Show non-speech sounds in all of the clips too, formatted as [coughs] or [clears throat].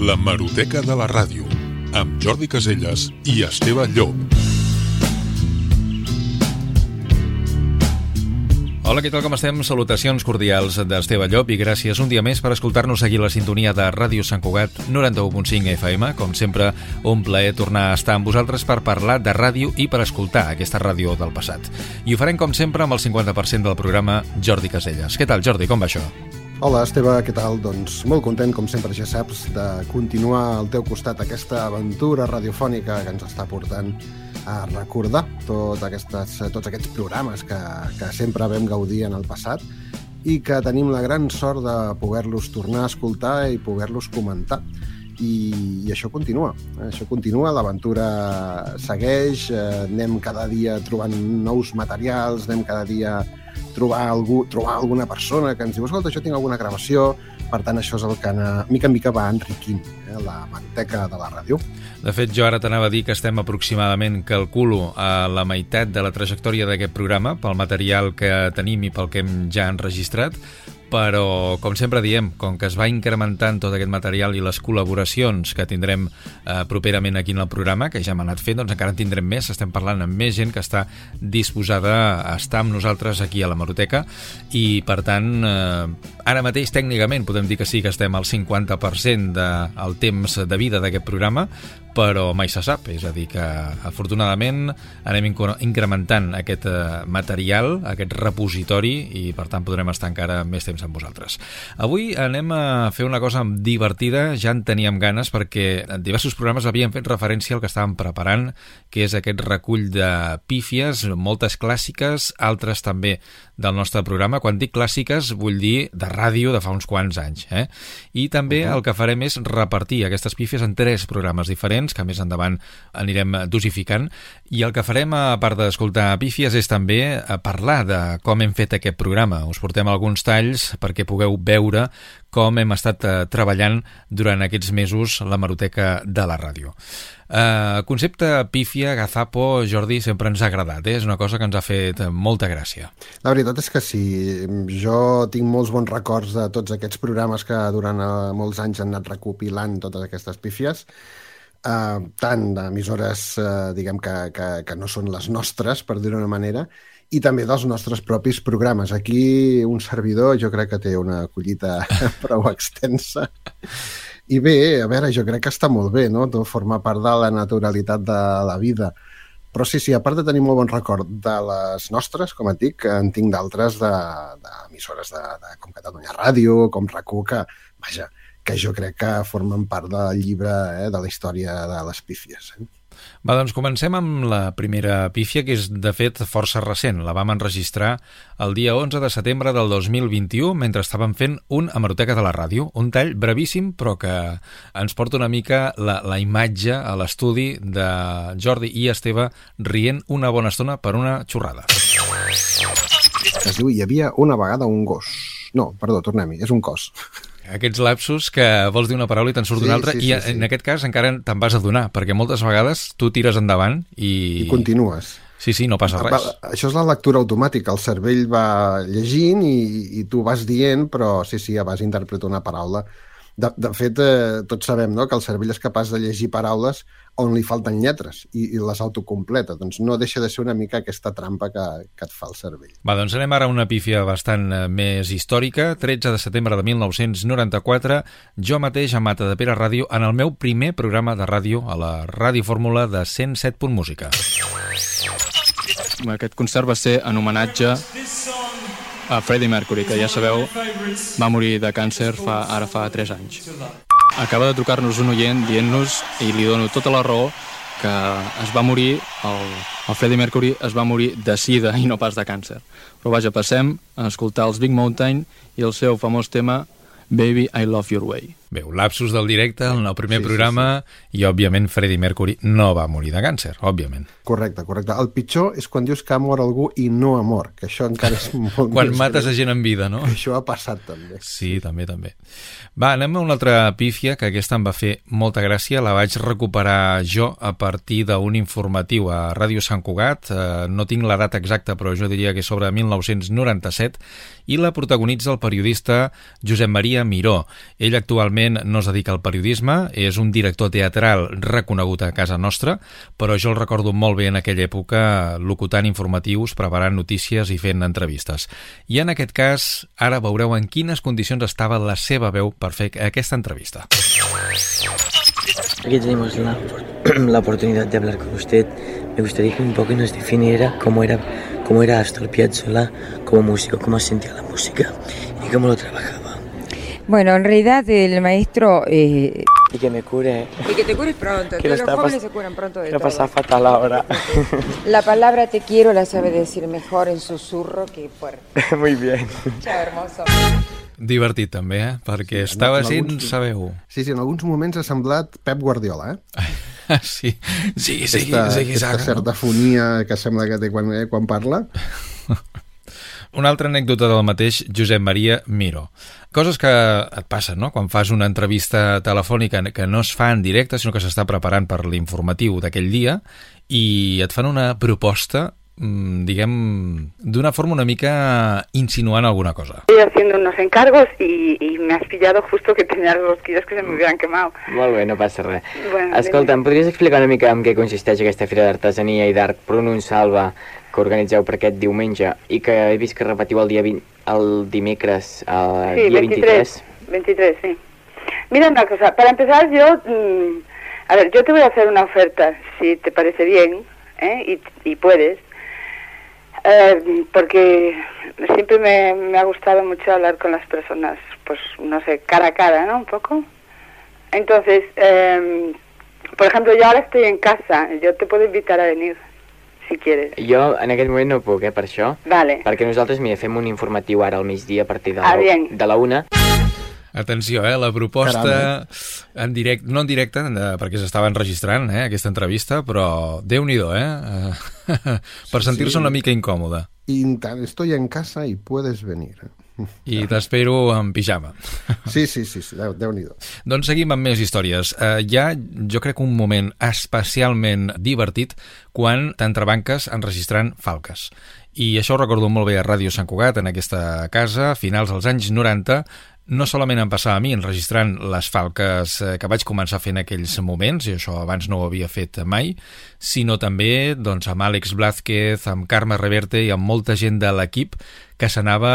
La Maroteca de la Ràdio, amb Jordi Caselles i Esteve Llop. Hola, què tal, com estem? Salutacions cordials d'Esteve Llop i gràcies un dia més per escoltar-nos aquí la sintonia de Ràdio Sant Cugat 91.5 FM. Com sempre, un plaer tornar a estar amb vosaltres per parlar de ràdio i per escoltar aquesta ràdio del passat. I ho farem, com sempre, amb el 50% del programa Jordi Caselles. Què tal, Jordi? Com va això? Hola, Esteve, què tal? Doncs molt content, com sempre ja saps, de continuar al teu costat aquesta aventura radiofònica que ens està portant a recordar tot aquestes, tots aquests programes que, que sempre vam gaudir en el passat i que tenim la gran sort de poder-los tornar a escoltar i poder-los comentar. I, i això continua, això continua, l'aventura segueix, eh, anem cada dia trobant nous materials, anem cada dia trobar algú, trobar alguna persona que ens diu escolta, jo tinc alguna gravació, per tant, això és el que, mica en mica, va enriquint eh, la manteca de la ràdio. De fet, jo ara t'anava a dir que estem aproximadament, calculo, a la meitat de la trajectòria d'aquest programa, pel material que tenim i pel que hem ja enregistrat, però, com sempre diem, com que es va incrementant tot aquest material i les col·laboracions que tindrem eh, properament aquí en el programa, que ja hem anat fent, doncs encara en tindrem més, estem parlant amb més gent que està disposada a estar amb nosaltres aquí a la Maroteca. I, per tant, eh, ara mateix tècnicament podem dir que sí que estem al 50% del temps de vida d'aquest programa, però mai se sap, és a dir que afortunadament anem incrementant aquest eh, material, aquest repositori i per tant podrem estar encara més temps amb vosaltres. Avui anem a fer una cosa divertida, ja en teníem ganes perquè en diversos programes havíem fet referència al que estàvem preparant, que és aquest recull de pífies, moltes clàssiques, altres també del nostre programa. Quan dic clàssiques vull dir de ràdio de fa uns quants anys. Eh? I també uh -huh. el que farem és repartir aquestes pífies en tres programes diferents, que més endavant anirem dosificant, i el que farem, a part d'escoltar pífies, és també parlar de com hem fet aquest programa. Us portem alguns talls perquè pugueu veure com hem estat eh, treballant durant aquests mesos la maroteca de la ràdio. Uh, concepte pífia, gazapo, Jordi, sempre ens ha agradat, eh? és una cosa que ens ha fet molta gràcia. La veritat és que sí, jo tinc molts bons records de tots aquests programes que durant molts anys han anat recopilant totes aquestes pífies, uh, tant d'emissores, uh, diguem, que, que, que no són les nostres, per dir-ho d'una manera, i també dels nostres propis programes. Aquí un servidor jo crec que té una collita [laughs] prou extensa i bé, a veure, jo crec que està molt bé, no?, de formar part de la naturalitat de la vida. Però sí, sí, a part de tenir molt bon record de les nostres, com et dic, en tinc d'altres d'emissores de, de, de, com Catalunya Ràdio, com rac que, vaja, que jo crec que formen part del llibre eh, de la història de les pífies. Eh? Va, doncs comencem amb la primera pífia, que és de fet força recent. La vam enregistrar el dia 11 de setembre del 2021 mentre estàvem fent un hemeroteca de la ràdio, un tall brevíssim però que ens porta una mica la, la imatge a l'estudi de Jordi i Esteve rient una bona estona per una xorrada. Es diu, hi havia una vegada un gos. No, perdó, tornem-hi, és un cos aquests lapsus que vols dir una paraula i te'n surt sí, una altra sí, sí, i sí. en aquest cas encara te'n vas adonar perquè moltes vegades tu tires endavant i... I continues. Sí, sí, no passa res. Va, això és la lectura automàtica. El cervell va llegint i, i tu vas dient, però sí, sí, ja vas interpretar una paraula de, de fet, eh, tots sabem no? que el cervell és capaç de llegir paraules on li falten lletres i, i les autocompleta. Doncs no deixa de ser una mica aquesta trampa que, que et fa el cervell. Va, doncs anem ara a una pífia bastant eh, més històrica. 13 de setembre de 1994, jo mateix a Mata de Pere Ràdio en el meu primer programa de ràdio a la Ràdio Fórmula de 107. Música. Aquest concert va ser en homenatge a Freddie Mercury, que ja sabeu va morir de càncer fa, ara fa 3 anys. Acaba de trucar-nos un oient dient-nos, i li dono tota la raó, que es va morir, el, el Freddie Mercury es va morir de sida i no pas de càncer. Però vaja, passem a escoltar els Big Mountain i el seu famós tema Baby, I Love Your Way. Bé, un lapsus del directe en el primer sí, programa sí, sí. i, òbviament, Freddie Mercury no va morir de càncer, òbviament. Correcte, correcte. El pitjor és quan dius que ha mort algú i no ha mort, que això encara és [laughs] molt Quan mates a gent en vida, no? Això ha passat, també. Sí, també, també. Va, anem a una altra pífia, que aquesta em va fer molta gràcia. La vaig recuperar jo a partir d'un informatiu a Ràdio Sant Cugat. Eh, no tinc la data exacta, però jo diria que és sobre 1997, i la protagonitza el periodista Josep Maria Miró. Ell actualment actualment no es dedica al periodisme, és un director teatral reconegut a casa nostra, però jo el recordo molt bé en aquella època locutant informatius, preparant notícies i fent entrevistes. I en aquest cas, ara veureu en quines condicions estava la seva veu per fer aquesta entrevista. Aquí tenemos la, [clears throat] la oportunidad de hablar con usted. Me gustaría que un poco nos definiera cómo era, cómo era Astor Piazzolla como músico, cómo sentía la música y cómo lo trabajaba. Bueno, en realidad el maestro... Eh... Y que me cure. Y que te cures pronto. Que los jóvenes se curan pronto de Lo todo. pasa fatal ahora. [laughs] La palabra te quiero la sabe decir mejor en susurro que fuerte. [laughs] Muy bien. Chao, hermoso. Divertit també, eh? Perquè Sí, estava en alguns- sense veu. Sí, sí, en alguns moments ha semblat Pep Guardiola, eh? [laughs] sí, sí, sí, aquesta, sí, aquesta certa fonia que sembla que té quan, eh, quan parla. Una altra anècdota del mateix Josep Maria Miro. Coses que et passen, no?, quan fas una entrevista telefònica que no es fa en directe, sinó que s'està preparant per l'informatiu d'aquell dia, i et fan una proposta, mm, diguem, d'una forma una mica insinuant alguna cosa. Estoy haciendo unos encargos y, y me has pillado justo que tenía los rosquillos que se me hubieran quemado. Molt bé, no passa res. Bueno, Escolta, em podries explicar una mica en què consisteix aquesta fira d'artesania i d'art Prunun Salva que organitzeu per aquest diumenge i que he vist que repetiu el dia 20, el dimecres, el Sí, dia 23. 23, sí. Mira una cosa, para empezar yo, mm, a ver, yo te voy a hacer una oferta, si te parece bien, ¿eh? y, y puedes, Eh, porque siempre me, me ha gustado mucho hablar con las personas, pues no sé, cara a cara, ¿no? Un poco. Entonces, eh, por ejemplo, yo ahora estoy en casa, yo te puedo invitar a venir, si quieres. Jo en aquest moment no puc, eh, per això. Vale. Perquè nosaltres, mira, fem un informatiu ara al migdia a partir de, Ah, la, bien. de la una. Atenció, eh? La proposta Caram, en directe, no en directe, eh, perquè s'estava enregistrant, eh, aquesta entrevista, però déu-n'hi-do, eh? Eh, [laughs] per sentir-se una mica incòmode. Estoy en casa y puedes venir. I t'espero en pijama. Sí, sí, sí, sí Déu, déu Doncs seguim amb més històries. Uh, hi ha, jo crec, un moment especialment divertit quan t'entrebanques enregistrant falques. I això ho recordo molt bé a Ràdio Sant Cugat, en aquesta casa, a finals dels anys 90, no solament em passava a mi enregistrant les falques eh, que vaig començar fent en aquells moments, i això abans no ho havia fet mai, sinó també doncs, amb Àlex Blázquez, amb Carme Reverte i amb molta gent de l'equip que s'anava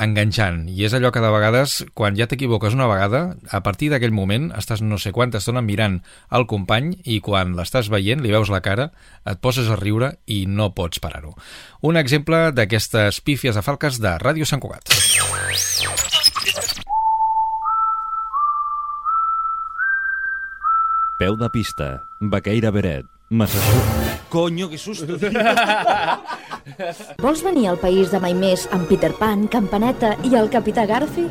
enganxant. I és allò que de vegades, quan ja t'equivoques una vegada, a partir d'aquell moment estàs no sé quanta estona mirant el company i quan l'estàs veient, li veus la cara, et poses a riure i no pots parar-ho. Un exemple d'aquestes pífies de falques de Ràdio Sant Cugat. Peu de pista, Baqueira Beret, Massachusetts. Coño, que susto! [laughs] Vols venir al país de mai més amb Peter Pan, Campaneta i el Capità Garfi?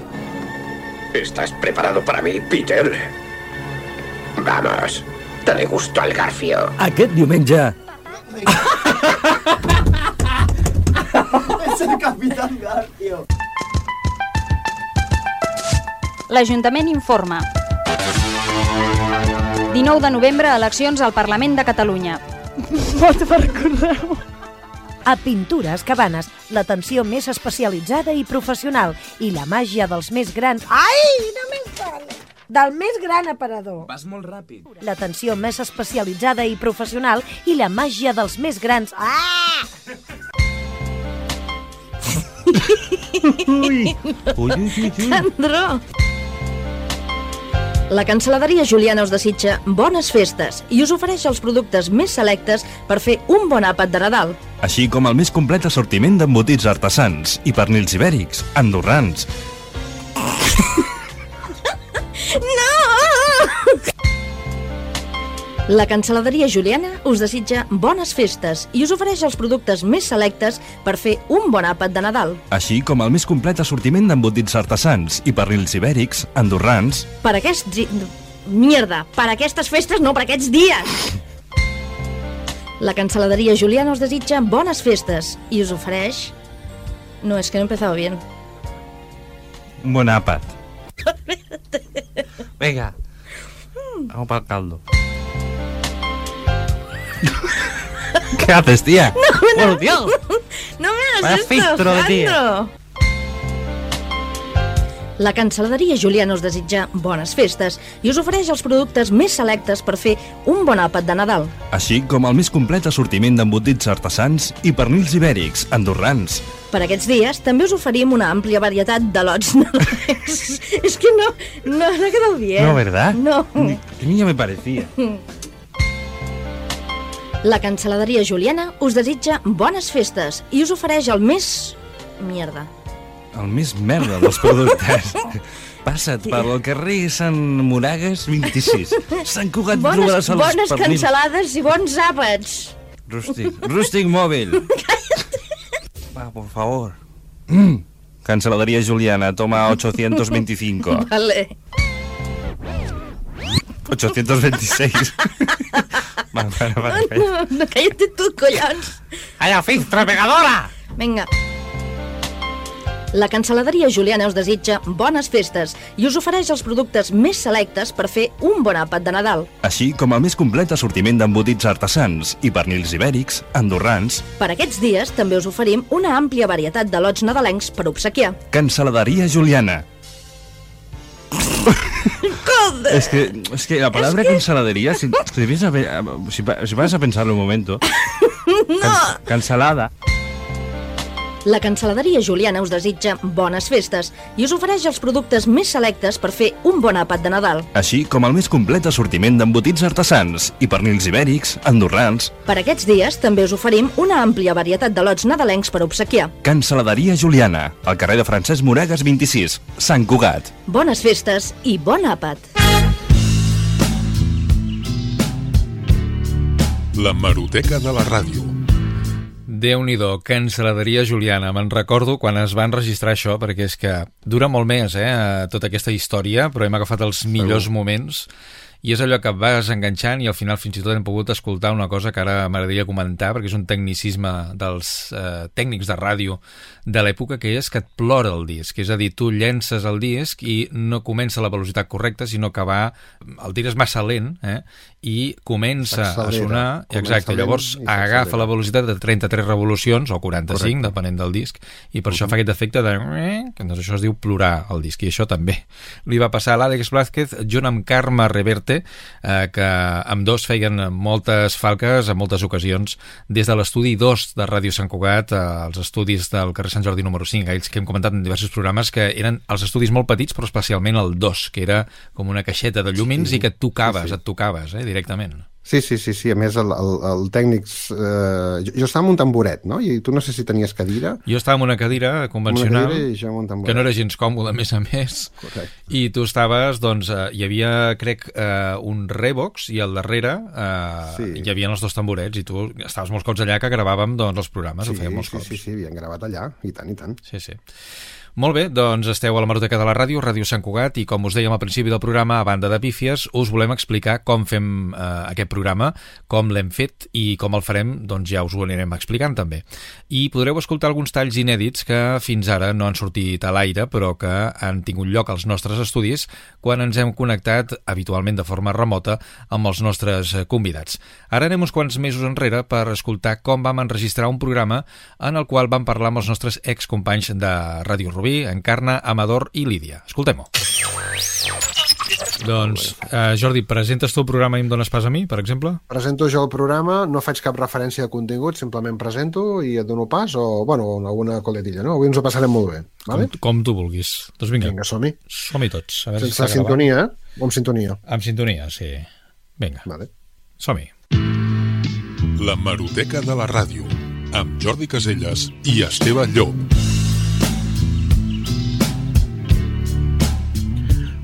¿Estás preparado para mí, Peter? Vamos, dale gusto al garfio. Aquest diumenge [laughs] L'Ajuntament informa. 19 de novembre, eleccions al Parlament de Catalunya. Vot per correu. A Pintures Cabanes, l'atenció més especialitzada i professional i la màgia dels més grans... Ai, no me'n sale! Del més gran aparador. vas molt ràpid. L'atenció més especialitzada i professional i la màgia dels més grans... Ah! [laughs] Ui, ui, ui, ui. Sandro! La Canceladeria Juliana us desitja bones festes i us ofereix els productes més selectes per fer un bon àpat de Nadal. Així com el més complet assortiment d'embotits artesans i pernils ibèrics, andorrans, No! La Canceladeria Juliana us desitja bones festes i us ofereix els productes més selectes per fer un bon àpat de Nadal. així com el més complet assortiment d'embotits artesans i pernils ibèrics, andorrans, Per aquests... di- Mierda, per aquestes festes, no per aquests dies! La Canceladeria Juliana us desitja bones festes i us ofereix... No, és que no he empezado bien. un bon àpat. [laughs] Venga, vamos para el caldo. [laughs] ¿Qué haces, tía? ¡Por Dios! [laughs] No me hagas esto, filtro. La cancel·laderia Juliana us desitja bones festes i us ofereix els productes més selectes per fer un bon àpat de Nadal. Així com el més complet assortiment d'embotits artesans i pernils ibèrics, andorrans. Per aquests dies també us oferim una àmplia varietat de lots nadalencs. [laughs] És que no, no, no ha quedat bien. No, ¿verdad? No. Que niña me parecía. La cancel·laderia Juliana us desitja bones festes i us ofereix el més... Mierda. El més merda dels productes. [laughs] Passa't pel carrer Sant Moragues 26. Sant Cugat Bones, trobaràs els bones pernils. cancel·lades i bons àpats. Rústic. Rústic mòbil. [laughs] Va, por favor. Mm. Canceladería Juliana, toma 825. Vale. 826. [laughs] Va, va, va. No, no, cállate tú, collons. ¡Allá, filtra pegadora! Vinga. La cancel·laderia Juliana us desitja bones festes i us ofereix els productes més selectes per fer un bon àpat de Nadal. Així com el més complet assortiment d'embotits artesans i pernils ibèrics, andorrans, Per aquests dies també us oferim una àmplia varietat de lots nadalencs per obsequiar. canceladeria Juliana. Es que, es que la palabra canceladería, si, si, vienes a, ver- si, pa- si vas a pensarlo un momento, [laughs] can- cancelada. La cancel·laderia Juliana us desitja bones festes i us ofereix els productes més selectes per fer un bon àpat de Nadal. Així com el més complet assortiment d'embotits artesans i pernils ibèrics, andorrans, Per aquests dies també us oferim una àmplia varietat de lots nadalencs per obsequiar. canceladeria Juliana, al carrer de Francesc Moragas 26, Sant Cugat. Bones festes i bon àpat. La Maroteca de la Ràdio. Déu-n'hi-do, cancel·laderia Juliana. Me'n recordo quan es va enregistrar això, perquè és que dura molt més, eh, tota aquesta història, però hem agafat els millors moments i és allò que vas enganxant i al final fins i tot hem pogut escoltar una cosa que ara m'agradaria comentar, perquè és un tecnicisme dels eh, tècnics de ràdio de l'època, que és que et plora el disc. És a dir, tu llences el disc i no comença a la velocitat correcta, sinó que va... El tir és massa lent, eh? i comença a sonar... Comença Exacte, llavors agafa la velocitat de 33 revolucions, o 45, Correcte. depenent del disc, i per això fa aquest efecte de... que doncs això es diu plorar el disc, i això també li va passar a l'Àlex Blázquez junt amb Carme Reverte, eh, que amb dos feien moltes falques en moltes ocasions des de l'estudi 2 de Ràdio Sant Cugat, eh, als estudis del carrer Sant Jordi número 5, aquells que hem comentat en diversos programes, que eren els estudis molt petits, però especialment el 2, que era com una caixeta de llumins Sí, i que et tocaves, sí, sí. et tocaves, eh, directament. Sí, sí, sí, sí. A més, el, el, el tècnic... Eh, jo, jo estava en un tamboret, no? I tu no sé si tenies cadira. Jo estava en una cadira convencional, Una cadira i jo un tamboret. que no era gens còmode, a més a més, Correcte. i tu estaves, doncs, eh, hi havia, crec, eh, un Revox, i al darrere eh, Sí. hi havia els dos tamborets, i tu estaves molts cops allà que gravàvem doncs, els programes, Sí, ho fèiem molts sí, cops. sí, sí, havien gravat allà, i tant, i tant. Sí, sí. Molt bé, doncs esteu a la Maroteca de la Ràdio, Ràdio Sant Cugat, i com us dèiem al principi del programa, a banda de pífies, us volem explicar com fem eh, aquest programa, com l'hem fet i com el farem, doncs ja us ho anirem explicant també. I podreu escoltar alguns talls inèdits que fins ara no han sortit a l'aire, però que han tingut lloc als nostres estudis quan ens hem connectat habitualment de forma remota amb els nostres eh, convidats. Ara anem uns quants mesos enrere per escoltar com vam enregistrar un programa en el qual vam parlar amb els nostres excompanys de Ràdio Rubí, Encarna, Amador i Lídia. Escoltem-ho. Doncs, eh, Jordi, presentes tu el programa i em dones pas a mi, per exemple? Presento jo el programa, no faig cap referència de contingut, simplement presento i et dono pas, o, bueno, alguna coletilla, no? Avui ens ho passarem molt bé, vale? Com, com tu vulguis. Doncs vinga, Vinga, som-hi. som-hi tots. A veure si Sense està gravat. sintonia, eh? O amb sintonia. Amb sintonia, sí. Vinga, Vale. som-hi. La Maroteca de la Ràdio, amb Jordi Caselles i Esteve Llop.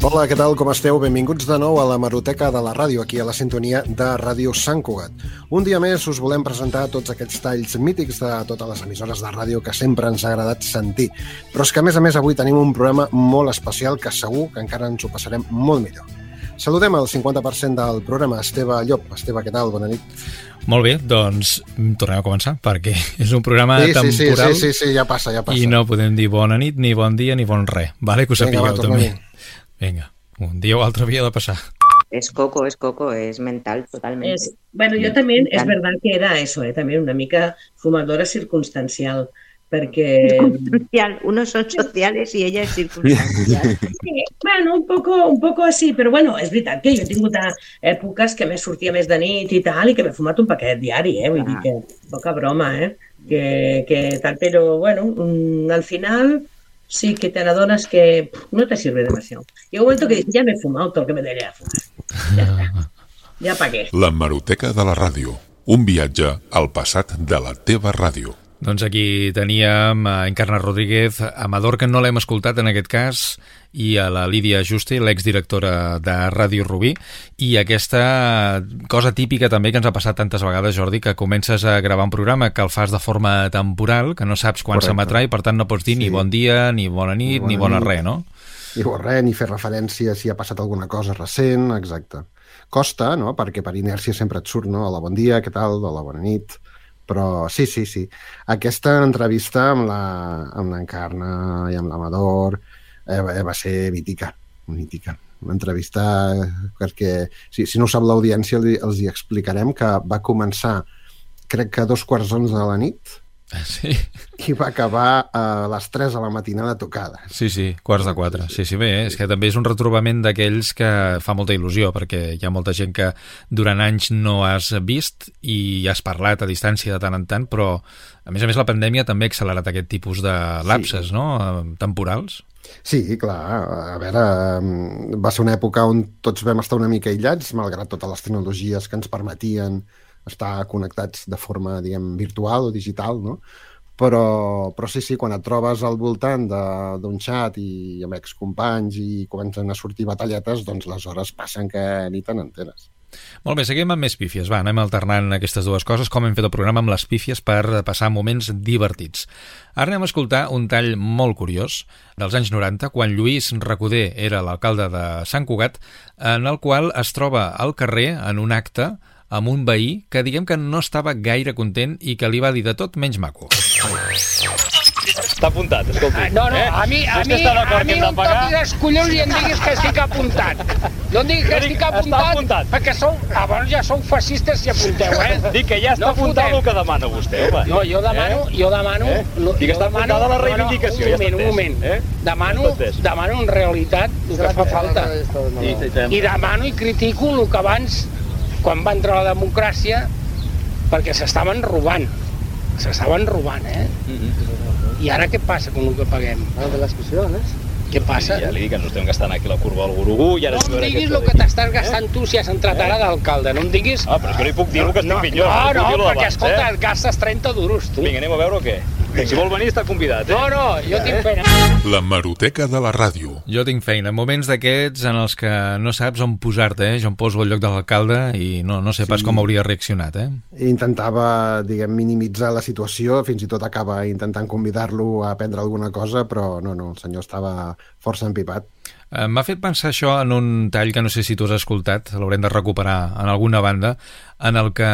Hola, què tal, com esteu? Benvinguts de nou a la Maroteca de la Ràdio, aquí a la sintonia de Ràdio Sant Cugat. Un dia més us volem presentar tots aquests talls mítics de totes les emissores de ràdio que sempre ens ha agradat sentir. Però és que, a més a més, avui tenim un programa molt especial que segur que encara ens ho passarem molt millor. Saludem el 50% del programa, Esteve Llop. Esteve, què tal? Bona nit. Molt bé, doncs tornem a començar, perquè [laughs] és un programa Sí, sí, sí, temporal sí, sí, sí, ja passa, ja passa. i no podem dir bona nit, ni bon dia, ni bon res. Vale, que ho Vinga, va, sapigueu torna-hi. també. Vinga, un dia o altre havia de passar. Es coco, es coco, es mental totalmente. Es, bueno, yo también, es Mental. verdad que era eso, eh, también una mica fumadora circunstancial, perquè... Circunstancial. Unos son sociales i ella és circunstancial. [laughs] Sí, bueno, un poco, un poco así, però bueno, és veritat que jo he tingut èpoques que m'he sortia més de nit i tal, i que m'he fumat un paquet diari, eh? Vull dir que poca broma, eh? Que, que tal, però bueno, mm, al final sí que te adonas que no te sirve demasiado. Llega un momento que dices, ya me he fumado todo lo que me debería fumar. Ya está. [laughs] Ya pa' qué. La Maroteca de la Ràdio. Un viatge al passat de la teva ràdio. Doncs aquí teníem a Encarna Rodríguez, Amador, que no l'hem escoltat en aquest cas, i a la Lídia Juste, l'exdirectora de Ràdio Rubí, i aquesta cosa típica també que ens ha passat tantes vegades, Jordi, que comences a gravar un programa que el fas de forma temporal, que no saps quan s'emetrà i per tant no pots dir sí. ni bon dia, ni bona nit, ni bona, nit. res, no? Ni bo res, ni fer referència si ha passat alguna cosa recent, exacte. Costa, no?, perquè per inèrcia sempre et surt, no?, hola, bon dia, què tal, hola, bona nit... Però sí, sí, sí. Aquesta entrevista amb la amb l'Encarna i amb l'Amador eh, va- ser mítica, mítica. Una entrevista eh, perquè, si, si no ho sap l'audiència, els hi explicarem que va començar, crec que a dos quarts d'onze de la nit, Sí. i va acabar a les 3 a la matinada tocada. Sí, sí, quarts de quatre. Sí, sí, bé, és que també és un retrobament d'aquells que fa molta il·lusió, perquè hi ha molta gent que durant anys no has vist i has parlat a distància de tant en tant, però a més a més la pandèmia també ha accelerat aquest tipus de lapses, no?, Eh, temporals. Sí, clar, a veure, va ser una època on tots vam estar una mica aïllats, malgrat totes les tecnologies que ens permetien estar connectats de forma, diguem, virtual o digital, no? Però, però sí, sí, quan et trobes al voltant d'un xat i amb excompanys i comencen a sortir batalletes, doncs les hores passen que ni te n'enteres. Molt bé, seguim amb més pífies. Va, anem alternant aquestes dues coses, com hem fet el programa amb les pífies per passar moments divertits. Ara anem a escoltar un tall molt curiós dels anys 90, quan Lluís Recoder era l'alcalde de Sant Cugat, en el qual es troba al carrer en un acte amb un veí que diguem que no estava gaire content i que li va dir de tot menys maco. Està apuntat, escolti. Ah, No, no, eh? a mi, a mi, a mi que hem no de em pagar? toquis els collons i em diguis que estic apuntat. No em diguis que estic apuntat, apuntat. perquè sou, llavors ja sou feixistes si apunteu, eh? [laughs] Dic que ja està apuntat el que demana vostè, home. No, jo demano, Eh? jo demano... Eh? lo- I que està demano- apuntada la no, no, reivindicació, un ja moment, està un moment. entès, eh? Demano, Ja demano en realitat el que fa falta. I demano i critico el que abans, quan va entrar la democràcia, perquè s'estaven robant. S'estaven robant, eh? I ara què passa amb el que paguem? Ah, de les prisiones. Què passa? Ja li dic que ens estem gastant aquí la curva del gurugú i ara... No em diguis el que t'estàs gastant tu si has entrat ara d'alcalde, no em diguis... Ah, però és que no hi puc dir el que estic no, millor. No, no, lo perquè, d'abans, escolta, eh? gastes 30 duros, tu. Vinga, anem a veure o què? Si vol venir està convidat, eh? No, no, jo tinc feina. La Maroteca de la Ràdio. Jo tinc feina. Moments d'aquests en els que no saps on posar-te, eh? Jo em poso al lloc de l'alcalde i no, no sé pas Sí. com hauria reaccionat, eh? Intentava, diguem, minimitzar la situació, fins i tot acaba intentant convidar-lo a prendre alguna cosa, però no, no, el senyor estava força empipat. Eh, M'ha fet pensar això en un tall que no sé si tu has escoltat, l'haurem de recuperar en alguna banda, en el que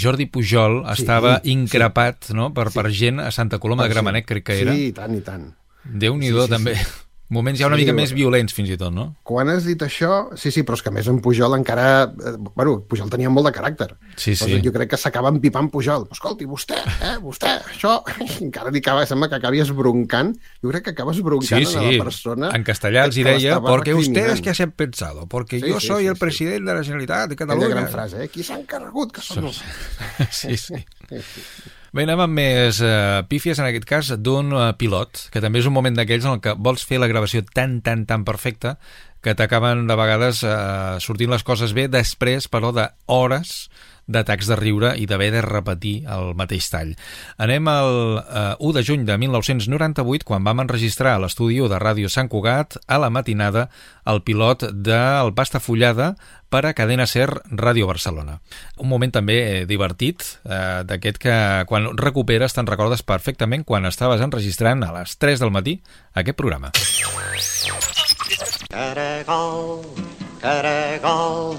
Jordi Pujol Sí, estava sí. increpat no? per, per gent a Santa Coloma de Sí. Gramenet, crec que era. Sí, i tant, i tant. Déu-n'hi-do, Sí, sí, també. sí. Moments ja una Sí, mica més violents, fins i tot, no? Quan has dit això, sí, sí, però és que a més en Pujol encara... eh, Bueno, Pujol tenia molt de caràcter. Sí, sí. Doncs jo crec que s'acaba empipant Pujol. Escolti, vostè, eh, vostè, això... [laughs] Encara li acaba, sembla que acabi esbroncant. Jo crec que acaba esbroncant Sí, a sí. la persona... En castellà els hi deia, ustedes recriminant". que se han pensado, porque Sí, yo sí, soy sí, el sí. presidente de la Generalitat de Aquella Catalunya. gran frase, eh? Qui s'ha encarregut que som nosaltres? [laughs] Sí, sí. Bé, anem amb més uh, pífies, en aquest cas, d'un uh, pilot, que també és un moment d'aquells en el que vols fer la gravació tan, tan, tan perfecta que t'acaben de vegades uh, sortint les coses bé, després, però, d'hores d'atacs de riure i d'haver de repetir el mateix tall. Anem al uh, 1 de juny de 1998, quan vam enregistrar a l'estudi de Ràdio Sant Cugat, a la matinada, el pilot del Pasta Fullada per a Cadena Ser Ràdio Barcelona. Un moment també eh, divertit, eh, d'aquest que quan recuperes te'n recordes perfectament quan estaves enregistrant a les 3 del matí aquest programa. Caragol, caragol,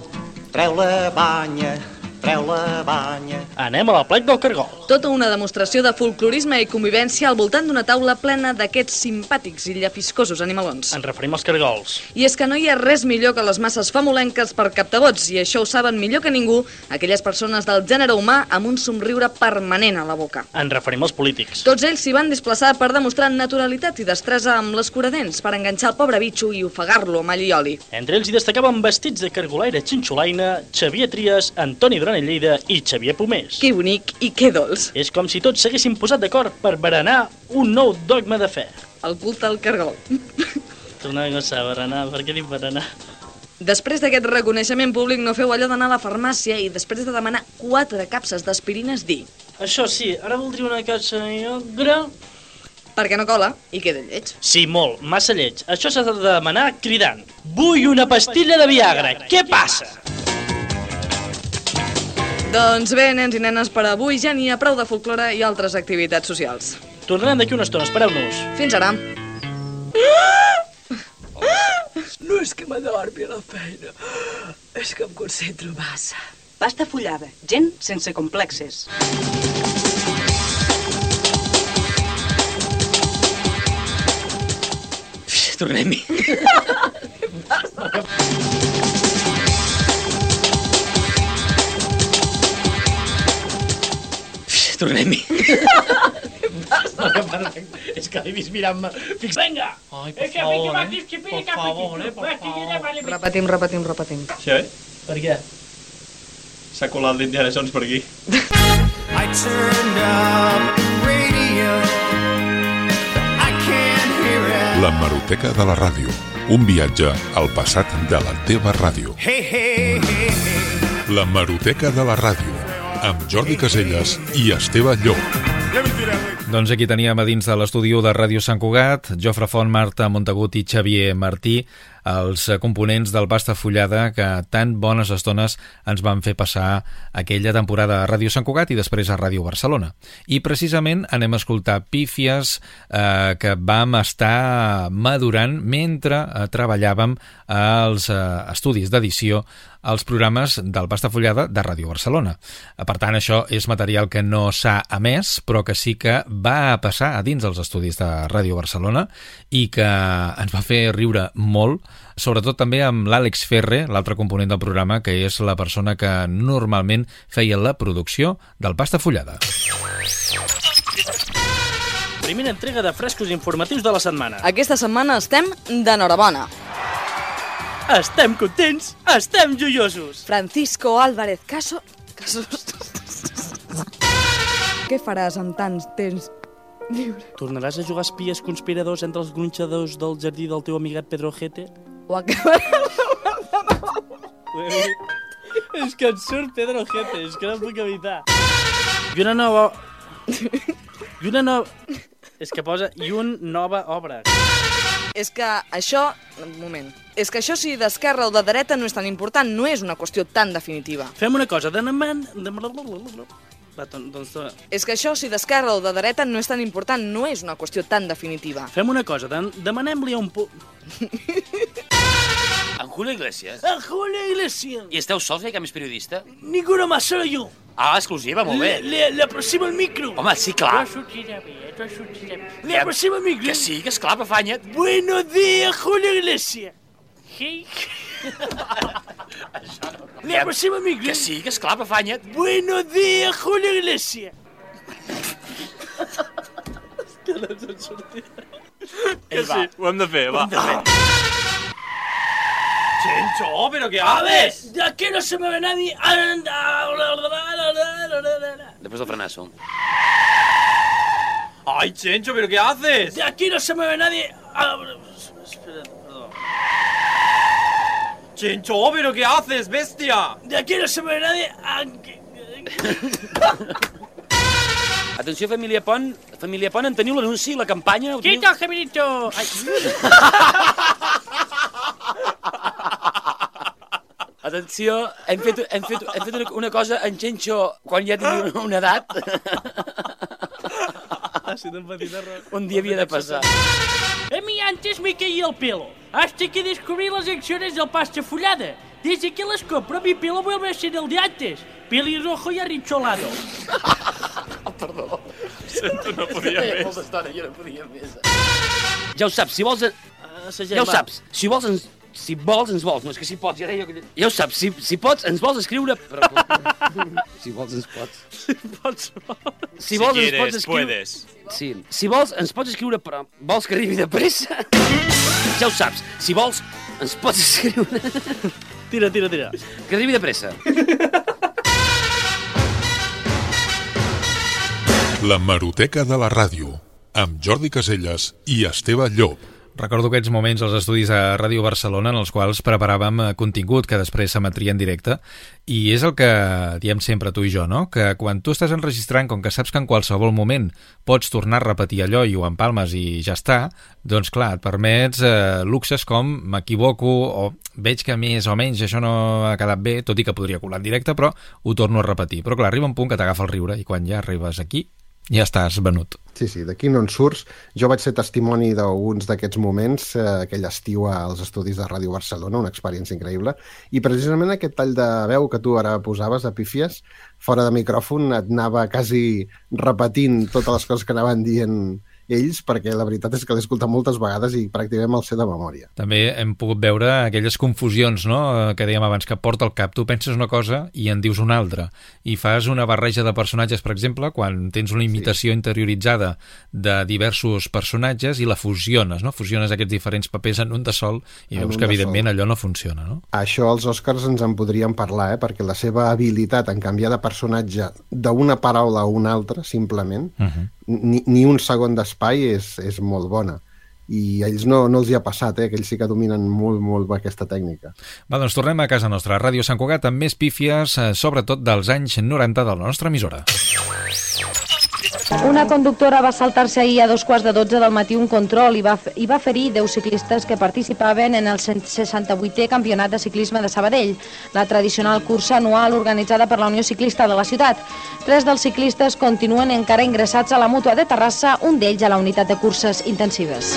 treu la banya, treu la banya, Anem a la plec del Cargol. Tota una demostració de folclorisme i convivència al voltant d'una taula plena d'aquests simpàtics i llafiscosos animalons. Ens referim als Cargols. I és que no hi ha res millor que les masses famolenques per captar-vots, i això ho saben millor que ningú aquelles persones del gènere humà amb un somriure permanent a la boca. Ens referim als polítics. Tots ells s'hi van desplaçar per demostrar naturalitat i destresa amb l'escuradents per enganxar el pobre bitxo i ofegar-lo amb all i oli. Entre ells hi destacaven vestits de cargolaire xinxolaina, Xavier Trias, Antoni Duran i Lleida i Xavier Pomés. Que bonic i que dolç. És com si tots s'haguessin posat d'acord per berenar un nou dogma de fe. El culte al cargol. [laughs] Tornar a gosar, berenar, per què dic berenar? Després d'aquest reconeixement públic no feu allò d'anar a la farmàcia i després de demanar quatre capses d'aspirines dir Això sí, ara voldria una capsa negra... perquè no cola i queda lleig. Sí, molt, massa lleig. Això s'ha de demanar cridant. Vull una pastilla de Viagra. Què passa? Doncs bé, nens i nenes, per avui ja n'hi ha prou de folklore i altres activitats socials. Tornarem d'aquí una estona, espereu-nos. Fins ara. No és que m'adormi a la feina, és que em concentro massa. Pasta fullada, gent sense complexes. Tornem-hi. [laughs] [laughs] Tornem-hi. [laughs] És que l'he vist mirant-me. Fix... Vinga! Ai, Eh, que piqui, que piqui. Va, que allà, vale, piqui. Repetim, repetim, repetim. Sí, oi? Per què? S'ha colat l'Indiana Jones per aquí. I turned up radio. I can't hear it. La Maroteca de la Ràdio. Un viatge al passat de la teva ràdio. Hey, hey, hey, hey. La Maroteca de la Ràdio. Amb Jordi Caselles i Esteve Llop. Doncs aquí teníem a dins de l'estudi de Ràdio Sant Cugat, Jofre Font, Marta Montagut i Xavier Martí, els components del Pasta Fullada que tan bones estones ens van fer passar aquella temporada a Ràdio Sant Cugat i després a Ràdio Barcelona. I precisament anem a escoltar pífies eh, que vam estar madurant mentre eh, treballàvem als eh, estudis d'edició als programes del Pasta Fullada de Ràdio Barcelona. Per tant, això és material que no s'ha emès, però que sí que va passar a dins dels estudis de Ràdio Barcelona i que ens va fer riure molt, sobretot també amb l'Àlex Ferre, l'altre component del programa, que és la persona que normalment feia la producció del Pasta Fullada. Primera entrega de frescos informatius de la setmana. Aquesta setmana estem d'enhorabona. Estem contents, estem joiosos. Francisco Álvarez Caso... Casos... Què faràs amb tants temps lliure? Tornaràs a jugar espies conspiradors entre els gronxadors del jardí del teu amigat Pedro Ojete? O acabaràs... és que et surt Pedro Ojete, és que no puc evitar. I una nova... [laughs] I una nova... És que posa... I un nova obra. És que això... Un moment. És que això si d'esquerra o de dreta no és tan important, no és una qüestió tan definitiva. Fem una cosa, demanem... Va, don- doncs... eh, És que això si d'esquerra o de dreta no és tan important, no és una qüestió tan definitiva. Fem una cosa, de demanem-li a un... [laughs] En Julio Iglesias. A Julio Iglesias. I esteu sols, eh, que més periodista? Ninguna más, solo yo. Ah, exclusiva, molt bé. Le, le, le aproximo el micro. Home, sí, clar. Això sortirà bé, això sortirà bé. Le aproximo el micro. Que sí, que esclar, afanya't. Buenos días, Julio Iglesias. Hey. [laughs] Le aproximo el micro. Que sí, que esclar, afanya't. Buenos días, Julio Iglesias. [laughs] que no ens en sortirà. Que sí, ho hem de fer, va. Ho hem de fer. Chencho, pero qué A ver, haces? de aquí no se me ve nadie. Després del frenazo. Ay, Chencho, pero qué haces? De aquí no se me ve nadie. Espera, perdón. Chencho, pero qué haces, bestia? De aquí no se me ve nadie. Atenció, família Pont. Família Pont, en teniu l'anunci, la campanya? Teniu? Quita el caminito. Ai. [laughs] Atenció, hem fet, hem fet, hem fet una, una cosa en Xenxo quan ja tingui una, una edat. Ha sido un petit error. Un dia havia de passar. A mí antes me caía el pelo, hasta que descubrí las acciones del pasta fullada. Desde que las compró mi pelo vuelve a ser el de antes. Pelirrojo y arrincholado. Perdó. Sento, no podia més. molta estona, jo no podia més. Ja ho saps, si vols... sa ja ho saps, si vols ens... Si vols, ens vols. No, és que si pots, ja deia. Ja ho saps, si, si pots, ens vols escriure... Però... si vols, ens pots. Si pots... Si Si vols, ens quieres, pots escriure... puedes. Sí, si vols, ens pots escriure, però vols que arribi de pressa? ja ho saps, si vols, ens pots escriure... Tira, tira, tira. Que arribi de pressa. La Maroteca de la Ràdio, amb Jordi Caselles i Esteve Llop. Recordo aquests moments als estudis de Ràdio Barcelona en els quals preparàvem eh, contingut que després s'emetria en directe i és el que diem sempre tu i jo, no? Que quan tu estàs enregistrant, com que saps que en qualsevol moment pots tornar a repetir allò i ho empalmes i ja està, doncs clar, et permets eh, luxes com m'equivoco o veig que més o menys això no ha quedat bé, tot i que podria colar en directe, però ho torno a repetir. Però clar, arriba un punt que t'agafa el riure i quan ja arribes aquí ja estàs venut. Sí, sí, d'aquí no en surts. Jo vaig ser testimoni d'alguns d'aquests moments, eh, aquell estiu als estudis de Ràdio Barcelona, una experiència increïble, i precisament aquest tall de veu que tu ara posaves, de pífies, fora de micròfon et anava quasi repetint totes les coses que anaven dient ells, perquè la veritat és que l'he escoltat moltes vegades i pràcticament me'l sé de memòria. També hem pogut veure aquelles confusions no? eh, que dèiem abans que porta al cap. Tu penses una cosa i en dius una altra. I fas una barreja de personatges, per exemple, quan tens una imitació sí. interioritzada de diversos personatges i la fusiones, no? Fusiones aquests diferents papers en un de sol i En veus que, de evidentment, sol. allò no funciona, no? Això els Oscars ens en podríem parlar, eh? perquè la seva habilitat en canviar de personatge d'una paraula a una altra, simplement, Uh -huh. Ni, ni un segon d'espai és, és molt bona. I a ells no, no els hi ha passat, eh? que ells sí que dominen molt, molt aquesta tècnica. Va, doncs tornem a casa nostra, Ràdio Sant Cugat, amb més pífies, eh, sobretot dels anys 90 de la nostra emissora. Una conductora va saltar-se ahir a dos quarts de dotze del matí un control i va, i va ferir 10 ciclistes que participaven en el 168è Campionat de Ciclisme de Sabadell, la tradicional cursa anual organitzada per la Unió Ciclista de la ciutat. Tres dels ciclistes continuen encara ingressats a la mútua de Terrassa, un d'ells a la unitat de curses intensives.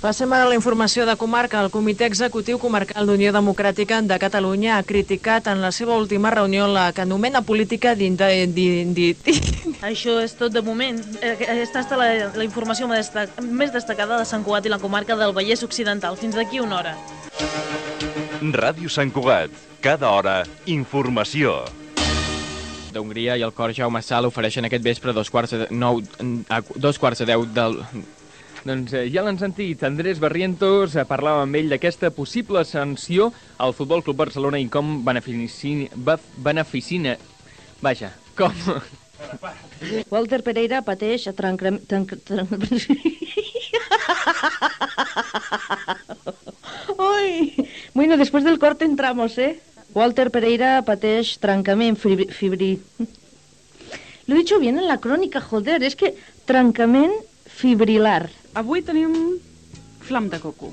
Passem a la informació de comarca. El Comitè Executiu Comarcal d'Unió Democràtica de Catalunya ha criticat en la seva última reunió la que anomena política d'identitat. [laughs] Això és tot de moment. Eh, Aquesta estat la, la informació més destac- més destacada de Sant Cugat i la comarca del Vallès Occidental. Fins d'aquí una hora. Ràdio Sant Cugat. Cada hora, informació. d'Hongria i el cor Jaume Sal ofereixen aquest vespre dos quarts de nou, a dos quarts de deu del... Doncs eh, ja l'han sentit, Andrés Barrientos eh, parlava amb ell d'aquesta possible sanció al Futbol Club Barcelona i com beneficina... beneficina. Vaja, com... Walter Pereira pateix trencament... Trenc, trenc... Ai, bueno, después del corte entramos, ¿eh? Walter Pereira pateix trencament fibri... fibri... Lo he dicho bien en la crónica, joder, es que trencament fibrilar. Avui tenim flam de coco.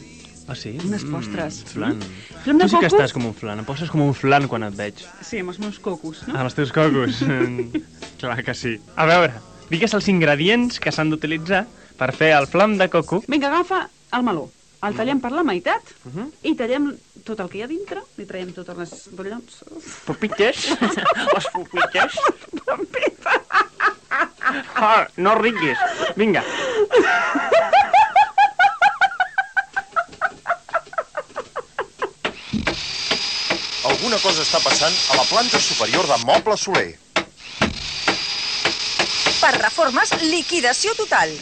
Ah, sí? Unes postres. Mm, flan. Flam de tu sí que estàs com un flan, em poses com un flan quan et veig. Sí, amb els meus cocos, no? Ah, amb els teus cocos. [laughs] Mm, Clar que sí. A veure, digues els ingredients que s'han d'utilitzar per fer el flam de coco. Vinga, agafa el meló. El tallem per la meitat Uh -huh. i tallem tot el que hi ha dintre, li traiem totes les rotllons. Pupites? Les [laughs] [laughs] pupites? Ah, no riguis. Vinga. Alguna cosa està passant a la planta superior de Moble Soler. Per reformes, liquidació total.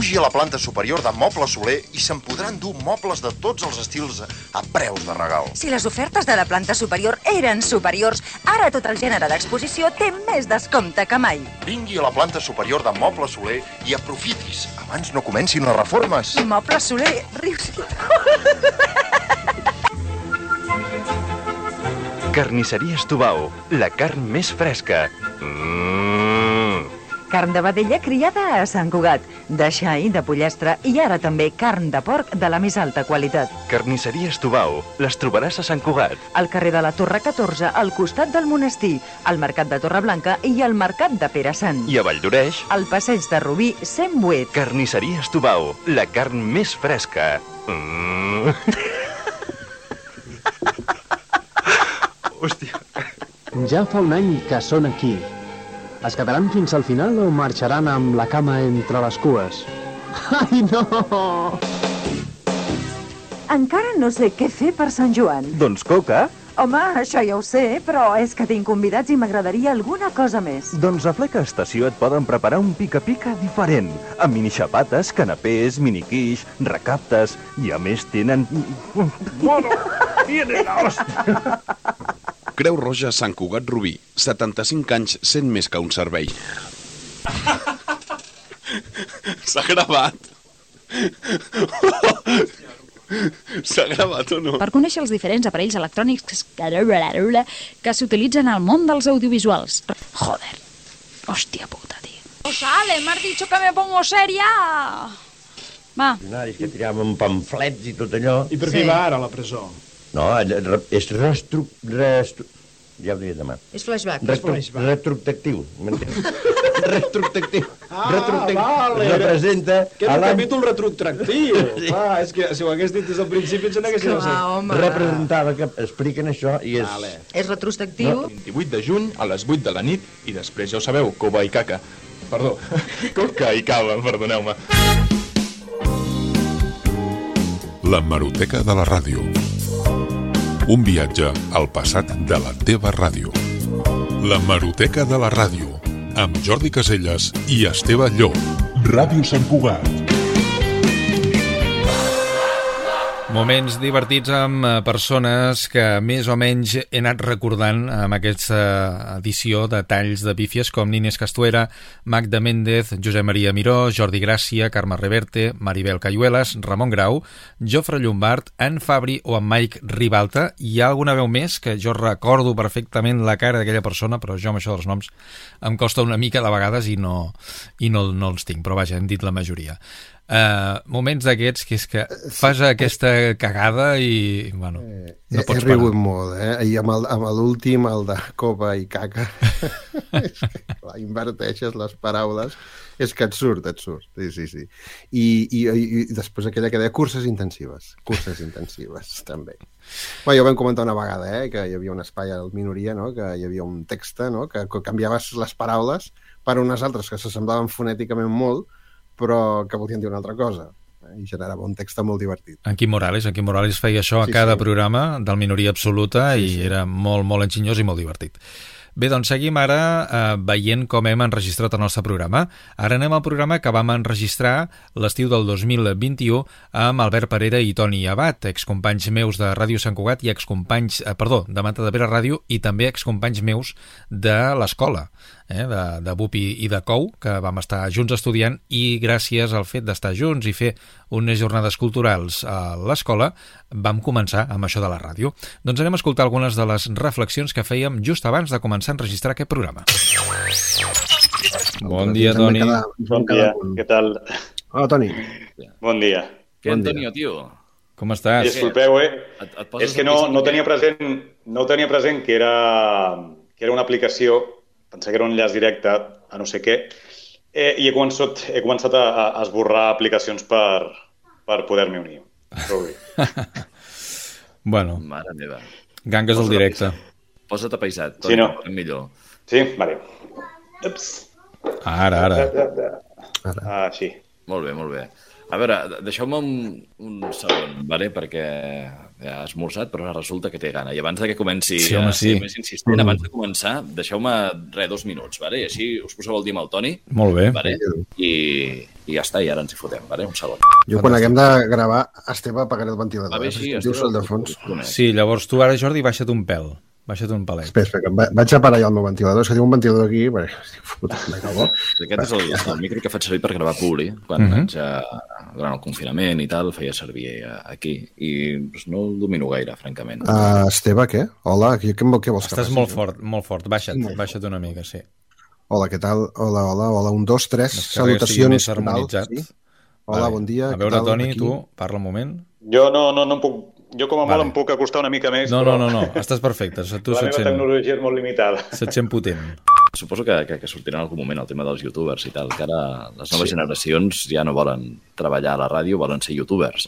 Pugi a la planta superior de Moble Soler i se'n podran dur mobles de tots els estils a preus de regal. Si les ofertes de la planta superior eren superiors, ara tot el gènere d'exposició té més descompte que mai. Vingui a la planta superior de Moble Soler i aprofitis abans no comencin les reformes. Moble Soler, rius... Carnisseries Tubau, la carn més fresca. Mmm. Carn de vedella criada a Sant Cugat, de xai, de pollastre i ara també carn de porc de la més alta qualitat. Carnisseries Tubau, les trobaràs a Sant Cugat. Al carrer de la Torre 14, al costat del monestir, al mercat de Torreblanca i al mercat de Pere Sant. I a Valldoreix, Al passeig de Rubí 108. Carnisseries Tubau, la carn més fresca. Mmm. [laughs] Hòstia. Ja fa un any que són aquí. Es quedaran fins al final o marxaran amb la cama entre les cues? Ai, no! Encara no sé què fer per Sant Joan. Doncs coca. Home, això ja ho sé, però és que tinc convidats i m'agradaria alguna cosa més. Doncs a Fleca Estació et poden preparar un pica-pica diferent, amb minixapates, canapés, miniquix, recaptes, i a més tenen... Bueno, tiene la hòstia! Creu Roja Sant Cugat Rubí, 75 anys sent més que un servei. [laughs] S'ha gravat. [laughs] S'ha gravat o no? per conèixer els diferents aparells electrònics que, que s'utilitzen al món dels audiovisuals. Joder, hòstia puta, tio. Oh, sale, m'has dicho que me pongo seria. Va. Funcionaris que tiraven pamflets i tot allò. I per què va ara a la presó? No, és restru... restru... Ja ho diré demà. És flashback. Retru... Retrospectiu. m'entens? [laughs] Retrospectiu. Ah, Retrospectiu. vale. Representa Que és a un capítol retrotractiu. [laughs] Clar, és que si ho hagués dit des del principi ens n'hagués Clar, home. Representava que expliquen això i és... Vale. És retrospectiu. 28 de juny a les 8 de la nit i després ja ho sabeu, cova i caca. Perdó, [laughs] coca i cava, perdoneu-me. La Maroteca de la Ràdio. Un viatge al passat de la teva ràdio. La Maroteca de la Ràdio, amb Jordi Caselles i Esteve Llop. Ràdio Sant Cugat. Moments divertits amb eh, persones que més o menys he anat recordant amb aquesta edició de talls de pífies com Nines Castuera, Magda Méndez, Josep Maria Miró, Jordi Gràcia, Carme Reverte, Maribel Cayuelas, Ramon Grau, Jofre Llombard, en Fabri o en Mike Ribalta. Hi ha alguna veu més que jo recordo perfectament la cara d'aquella persona, però jo amb això dels noms em costa una mica de vegades i no, i no, no els tinc, però vaja, hem dit la majoria. Uh, moments d'aquests que és que fas aquesta cagada i, bueno, no He, he pots rigut parar. molt, eh? I amb el- l'últim, el, de copa i caca, [laughs] [laughs] és que, clar, inverteixes les paraules, és que et surt, et surt, sí, sí, sí. I, i, i, i després aquella que deia curses intensives, curses intensives, [laughs] també. Bé, ja ho vam comentar una vegada, eh? que hi havia un espai al minoria, no? que hi havia un text, no? que, que canviaves les paraules per unes altres que s'assemblaven fonèticament molt, però que volien dir una altra cosa. I generava un text molt divertit. En Quim Morales, en Quim Morales feia això a Sí, cada sí. programa del Minoria Absoluta i era molt, molt enginyós i molt divertit. Bé, doncs seguim ara eh, veient com hem enregistrat el nostre programa. Ara anem al programa que vam enregistrar l'estiu del 2021 amb Albert Parera i Toni Abat, excompanys meus de Ràdio Sant Cugat i excompanys, eh, perdó, de Mata de Pere Ràdio i també excompanys meus de l'escola, eh, de, de BUP i, i de COU, que vam estar junts estudiant i gràcies al fet d'estar junts i fer unes jornades culturals a l'escola vam començar amb això de la ràdio. Doncs anem a escoltar algunes de les reflexions que fèiem just abans de començar a enregistrar aquest programa. Bon dia, Toni. Bon dia, què tal? Hola, Toni. Bon dia. Què, Antonio, tio? Com estàs? Disculpeu, eh? Et, et És que no, no tenia present, no tenia present que era, que era una aplicació, pensava que era un enllaç directe a no sé què, eh, i he començat, he començat a, a esborrar aplicacions per, per poder-m'hi unir. [laughs] Bueno, Mare meva. gangues al directe. Posa't apaisat. Sí, no? Millor. Sí? Vale. Ups. Ara, ara. Ah, sí. Molt bé, molt bé. A veure, deixeu-me un, un segon, vale? perquè ja has esmorzat, però ara resulta que té gana. I abans de que comenci Sí, home, a ser sí. més insistent, abans de començar, deixeu-me, res, dos minuts, vale? i així us poseu el dia amb el Toni. Molt bé. Vale? I, I ja està, i ara ens hi fotem, vale? un segon. Jo quan haguem de gravar, Esteve apagaré el ventilador. Va bé, eh? sí, Esteve, dius el de fons. Sí, llavors tu ara, Jordi, baixa't un pèl. Baixa't un pelet. Espera, espera, va- vaig a parar ja el meu ventilador. És que tinc un ventilador aquí... Perquè, estic fotut, me cago. Aquest és el, el micro que faig servir per gravar Puli, quan Mhm. haig, eh, durant el confinament i tal, feia servir eh, aquí. I doncs, no el domino gaire, francament. Uh, Esteve, què? Hola, què, què, què vols que Estàs molt fort, molt fort. Baixa't, baixa't una mica, sí. Hola, què tal? Hola, hola, hola. Un, dos, tres. Salutacions. tal? Sí? Hola, Vale. bon dia. A veure, tal? Toni, Aquí. tu, parla un moment. Jo no, no, no em puc... Jo com a Vale. molt em puc acostar una mica més, No, però no, no, no, estàs perfecte. Tu [laughs] la meva sent, tecnologia és molt limitada. se't sent potent. Suposo que, que, que sortirà en algun moment el tema dels youtubers i tal, que ara les noves Sí. generacions ja no volen treballar a la ràdio, volen ser youtubers.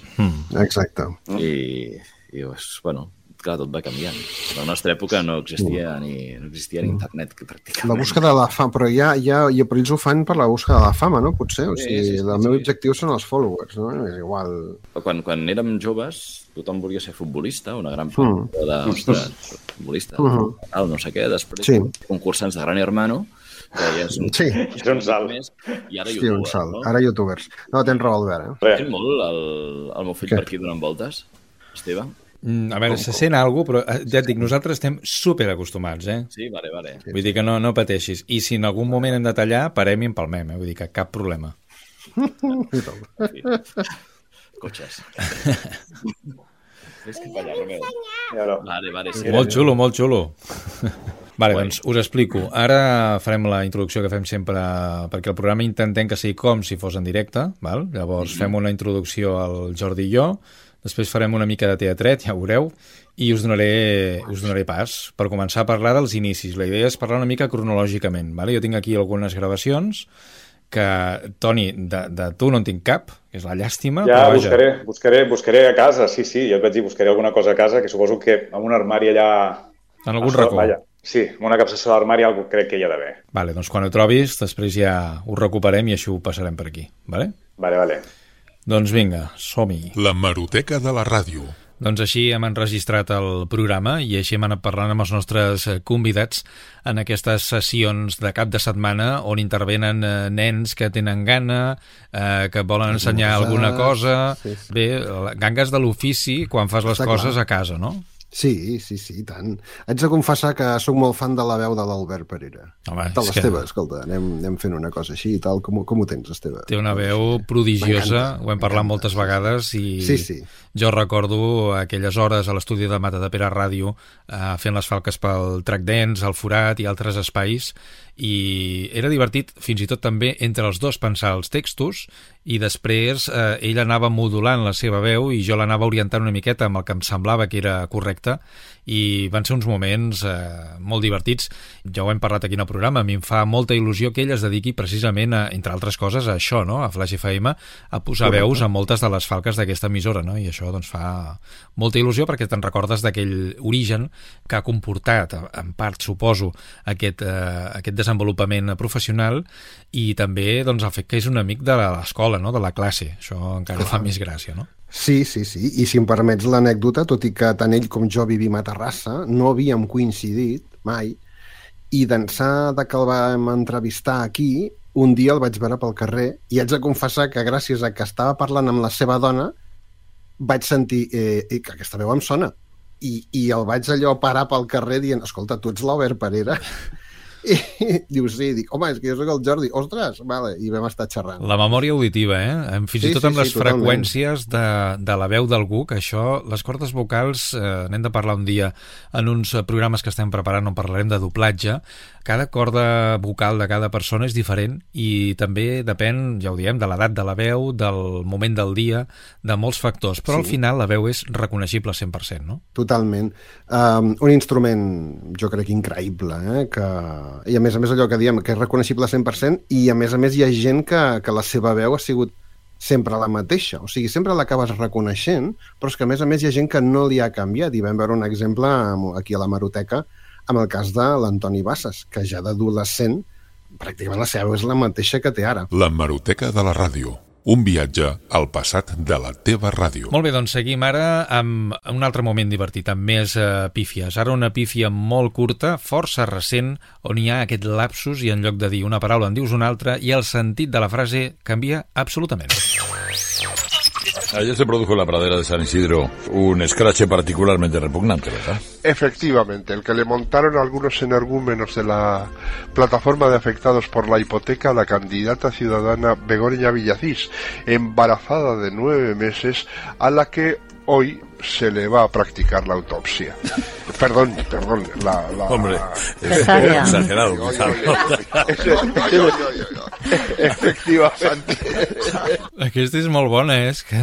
Exacte. I, i doncs, bueno, clar, tot va canviant. A la nostra època no existia ni, no existia ni internet, que pràcticament. La búsqueda de la fama, però ja, ja, ja però ells ho fan per la búsqueda de la fama, no? Potser, o Sí, sigui, sí, sí, el sí. meu objectiu són els followers, no? És igual... Quan, quan érem joves, tothom volia ser futbolista, una gran Mm. part de, ostres, futbolista, Mhm. tal, no sé què, després Sí. concursants de Gran Hermano, que ja és un, Sí. És un salt. Més, i ara Hòstia, un youtubers, salt. no? Ara youtubers. No, tens raó, Albert, eh? Sent molt el, el meu fill Què? per aquí donant voltes, Esteve? Mm, A veure, se sent alguna cosa, però eh, ja et dic, nosaltres estem super acostumats, eh? Sí, vale, vale. Vull dir que no, no pateixis. I si en algun moment hem de tallar, parem i empalmem, eh? Vull dir que cap problema. Cotxes. [laughs] Ves cap allà, Romeu. Vale, vale, sí. Molt xulo, molt xulo. Vale, doncs us explico. Ara farem la introducció que fem sempre, perquè el programa intentem que sigui com si fos en directe, val? llavors fem una introducció al Jordi i jo, després farem una mica de teatret, ja ho veureu, i us donaré, us donaré pas per començar a parlar dels inicis. La idea és parlar una mica cronològicament. Vale? Jo tinc aquí algunes gravacions que, Toni, de, de tu no en tinc cap, que és la llàstima, Ja, però buscaré, buscaré, buscaré a casa, sí, sí, ja et vaig dir, buscaré alguna cosa a casa, que suposo que amb un armari allà... En algun racó. Vaja, sí, amb una capsa de l'armari algo crec que hi ha d'haver. Vale, doncs quan ho trobis, després ja ho recuperem i això ho passarem per aquí. Vale? Vale, vale. Doncs vinga, som-hi. La Maroteca de la Ràdio. Doncs així hem enregistrat el programa i així hem anat parlant amb els nostres convidats en aquestes sessions de cap de setmana on intervenen eh, nens que tenen gana, eh, que volen ensenyar alguna cosa... Sí, sí. Bé, gangues de l'ofici quan fas les Està coses clar. a casa, no? Sí, sí, sí, tant. Haig de confessar que sóc molt fan de la veu de l'Albert Pereira. Home, de l'Esteve, que- escolta, anem, anem fent una cosa així i tal. Com, com ho tens, Esteve? Té una veu prodigiosa, ho hem parlat moltes vegades i Sí, sí. Jo recordo aquelles hores a l'estudi de Mata de Pere Ràdio eh, fent les falques pel Track Dance, el Forat i altres espais i era divertit fins i tot també entre els dos pensar els textos i després eh, ell anava modulant la seva veu i jo l'anava orientant una miqueta amb el que em semblava que era correcte i van ser uns moments eh, molt divertits. Ja ho hem parlat aquí en el programa, a mi em fa molta il·lusió que ell es dediqui precisament, a, entre altres coses, a això, no? a Flash FM, a posar Correcte. veus a moltes de les falques d'aquesta emissora, no? i això doncs, fa molta il·lusió perquè te'n recordes d'aquell origen que ha comportat, en part, suposo, aquest, eh, aquest desenvolupament professional i també doncs, el fet que és un amic de l'escola, no? de la classe. Això encara fa més gràcia, no? Sí, sí, sí. I si em permets l'anècdota, tot i que tant ell com jo vivim a Terrassa, no havíem coincidit mai, i d'ençà de que el vam entrevistar aquí, un dia el vaig veure pel carrer i haig de confessar que gràcies a que estava parlant amb la seva dona vaig sentir eh, eh, que aquesta veu em sona i, i el vaig allò parar pel carrer dient escolta, tu ets l'Albert Pereira i [laughs] diu sí, dic, home, és que jo sóc el Jordi ostres, vale, i vam estar xerrant La memòria auditiva, eh? Fins Sí, i tot sí, amb les sí, totalment. freqüències de, de la veu d'algú, que això, les cordes vocals, eh, n'hem de parlar un dia en uns programes que estem preparant on parlarem de doblatge, cada corda vocal de cada persona és diferent i també depèn, ja ho diem, de l'edat de la veu, del moment del dia, de molts factors, però Sí. al final la veu és reconeixible 100%, no? Totalment. Um, un instrument, jo crec, increïble, eh? que... i a més a més allò que diem, que és reconeixible 100%, i a més a més hi ha gent que, que la seva veu ha sigut sempre la mateixa, o sigui, sempre l'acabes reconeixent, però és que a més a més hi ha gent que no li ha canviat, i vam veure un exemple aquí a la Maroteca amb el cas de l'Antoni Bassas, que ja d'adolescent pràcticament la seva veu és la mateixa que té ara. La Maroteca de la Ràdio. Un viatge al passat de la teva ràdio. Molt bé, doncs seguim ara amb un altre moment divertit, amb més uh, pífies. Ara una pífia molt curta, força recent, on hi ha aquest lapsus i en lloc de dir una paraula en dius una altra i el sentit de la frase canvia absolutament. Ayer se produjo en la pradera de San Isidro un escrache particularmente repugnante, ¿verdad? Efectivamente, el que le montaron algunos energúmenos de la plataforma de afectados por la hipoteca a la candidata ciudadana Begoña Villacís, embarazada de nueve meses, a la que hoy se le va a practicar la autopsia. Perdón, perdón, la... la Hombre, [laughs] exagerado, Efectivament. Aquesta és molt bona, eh? És que...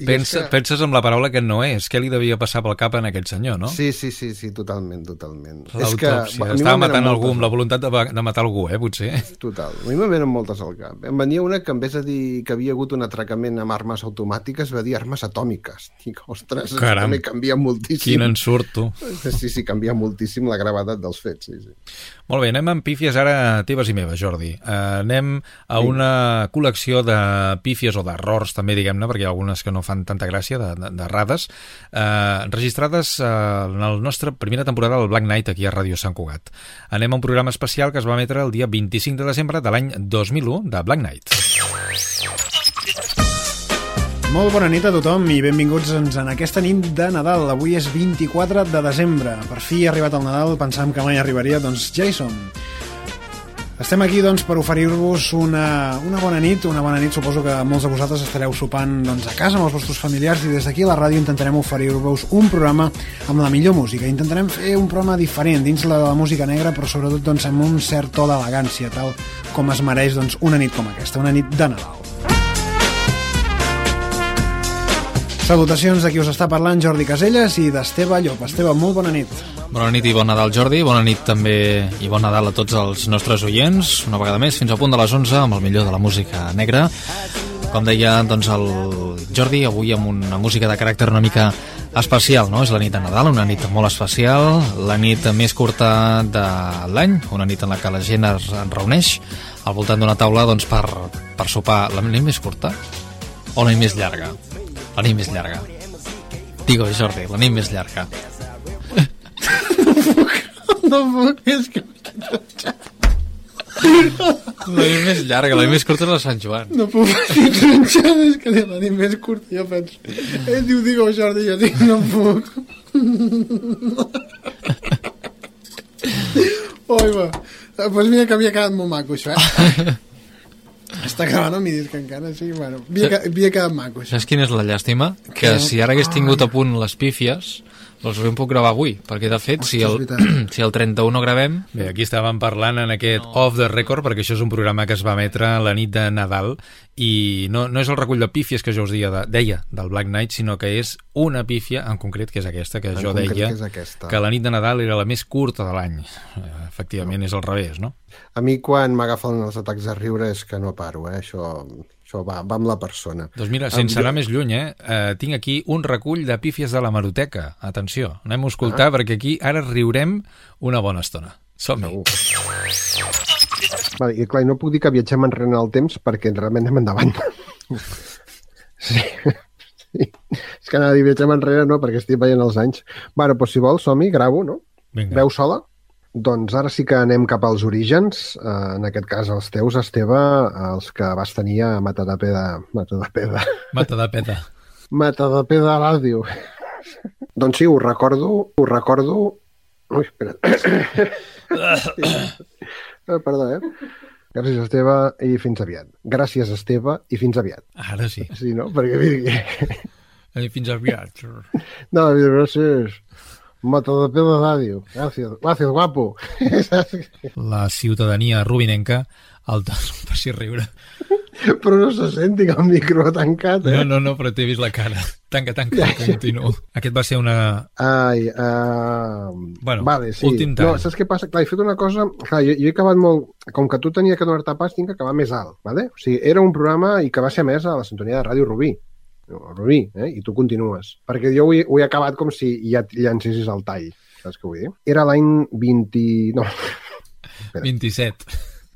Pensa, és que- Penses amb la paraula que no és. Què li devia passar pel cap a aquest senyor, no? Sí, sí, sí, sí, totalment, totalment. L'autòpsia. a mi Estava matant algú amb la voluntat de, de matar algú, eh, potser. Total. A mi me venen moltes al cap. Em venia una que en vez de dir que havia hagut un atracament amb armes automàtiques va dir armes atòmiques. Dic, ostres, Caram. també canvia moltíssim. Quin ensurt, tu. Sí, sí, canvia moltíssim la gravetat dels fets. Sí, sí. Molt bé, anem amb pífies ara teves i meves, Jordi. Uh, anem a una col·lecció de pífies o d'errors, també, diguem-ne, perquè hi ha algunes que no fan tanta gràcia, de, de, d'errades, uh, registrades uh, en la nostra primera temporada del Black Knight aquí a Ràdio Sant Cugat. Anem a un programa especial que es va emetre el dia 25 de desembre de l'any 2001 de Black Knight. Molt bona nit a tothom i benvinguts doncs, en aquesta nit de Nadal. Avui és 24 de desembre. Per fi ha arribat el Nadal, pensàvem que mai arribaria, doncs ja hi som. Estem aquí doncs, per oferir-vos una, una bona nit, una bona nit suposo que molts de vosaltres estareu sopant doncs, a casa amb els vostres familiars i des d'aquí a la ràdio intentarem oferir-vos un programa amb la millor música. Intentarem fer un programa diferent dins la, la música negra però sobretot doncs, amb un cert to d'elegància tal com es mereix doncs, una nit com aquesta, una nit de Nadal. Salutacions de qui us està parlant, Jordi Caselles i d'Esteve Llop. Esteve, molt bona nit. Bona nit i bon Nadal, Jordi. Bona nit també i bon Nadal a tots els nostres oients. Una vegada més, fins al punt de les 11, amb el millor de la música negra. Com deia doncs, el Jordi, avui amb una música de caràcter una mica especial, no? És la nit de Nadal, una nit molt especial, la nit més curta de l'any, una nit en la que la gent es reuneix al voltant d'una taula doncs, per, per sopar. La nit més curta o la nit més llarga? La nit més llarga. Digo, Jordi, la nit més llarga. No puc, és que... La nit més llarga, la nit més curta és la de Sant Joan. No puc dir tronxada, és que la nit més curta, jo penso. Ell diu, digue Jordi, jo dic, no puc. Oi, va. Doncs pues mira que havia quedat molt maco, això, eh? Està gravant el midis, que encara sí, bueno, havia, havia quedat maco, això. Saps quina és la llàstima? Que Que- si ara hagués tingut a punt les pífies, les hauríem pogut gravar avui, perquè de fet, si, el, [clears throat] si el 31 no gravem... Bé, aquí estàvem parlant en aquest Off the Record, perquè això és un programa que es va emetre la nit de Nadal, i no, no és el recull de pífies que jo us deia, de, deia del Black Knight, sinó que és una pífia, en concret, que és aquesta, que En jo deia que que la nit de Nadal era la més curta de l'any. Efectivament, és al revés, no? A mi quan m'agafen els atacs de riure és que no paro, eh? Això, això va, va amb la persona. Doncs mira, sense diu- anar més lluny, eh? eh tinc aquí un recull de pífies de la Maroteca. Atenció, anem a escoltar Ah. perquè aquí ara riurem una bona estona. Som-hi. Vale, I clar, no puc dir que viatgem enrere en el temps perquè realment anem endavant. [laughs] Sí. sí. És que anava a dir viatgem enrere, no, perquè estic veient els anys. Bueno, doncs si vols, som-hi, gravo, no? Vinga. Veu sola? Doncs ara sí que anem cap als orígens, eh, en aquest cas els teus, Esteve, els que vas tenir a Matadepeda. Matadepeda. Mata de peta. Matadepeda Ràdio. doncs sí, ho recordo, ho recordo... Ui, espera. Eh, Perdó, eh? Gràcies, Esteve, i fins aviat. Gràcies, Esteve, i fins aviat. Ara sí. Sí, no? Perquè. I fins aviat. No, gràcies. Matadepeda Ràdio. Gràcies. Gràcies, guapo. [laughs] La ciutadania rubinenca el faci [laughs] riure. Però no se senti que el micro ha tancat, eh? No, no, no, però t'he vist la cara. Tanca, tanca, continuo. Aquest va ser una... Ai, uh... Bueno, vale, sí. últim No, tall. saps què passa? Clar, he fet una cosa... Clar, jo, jo he acabat molt... Com que tu tenia que donar-te pas, tinc que acabar més alt, vale? O sigui, era un programa i que va ser més a la sintonia de Ràdio Rubí. No, Rubí, eh? I tu continues. Perquè jo ho he, ho he acabat com si ja llancessis el tall. Saps què vull dir? Era l'any 20... No. 27.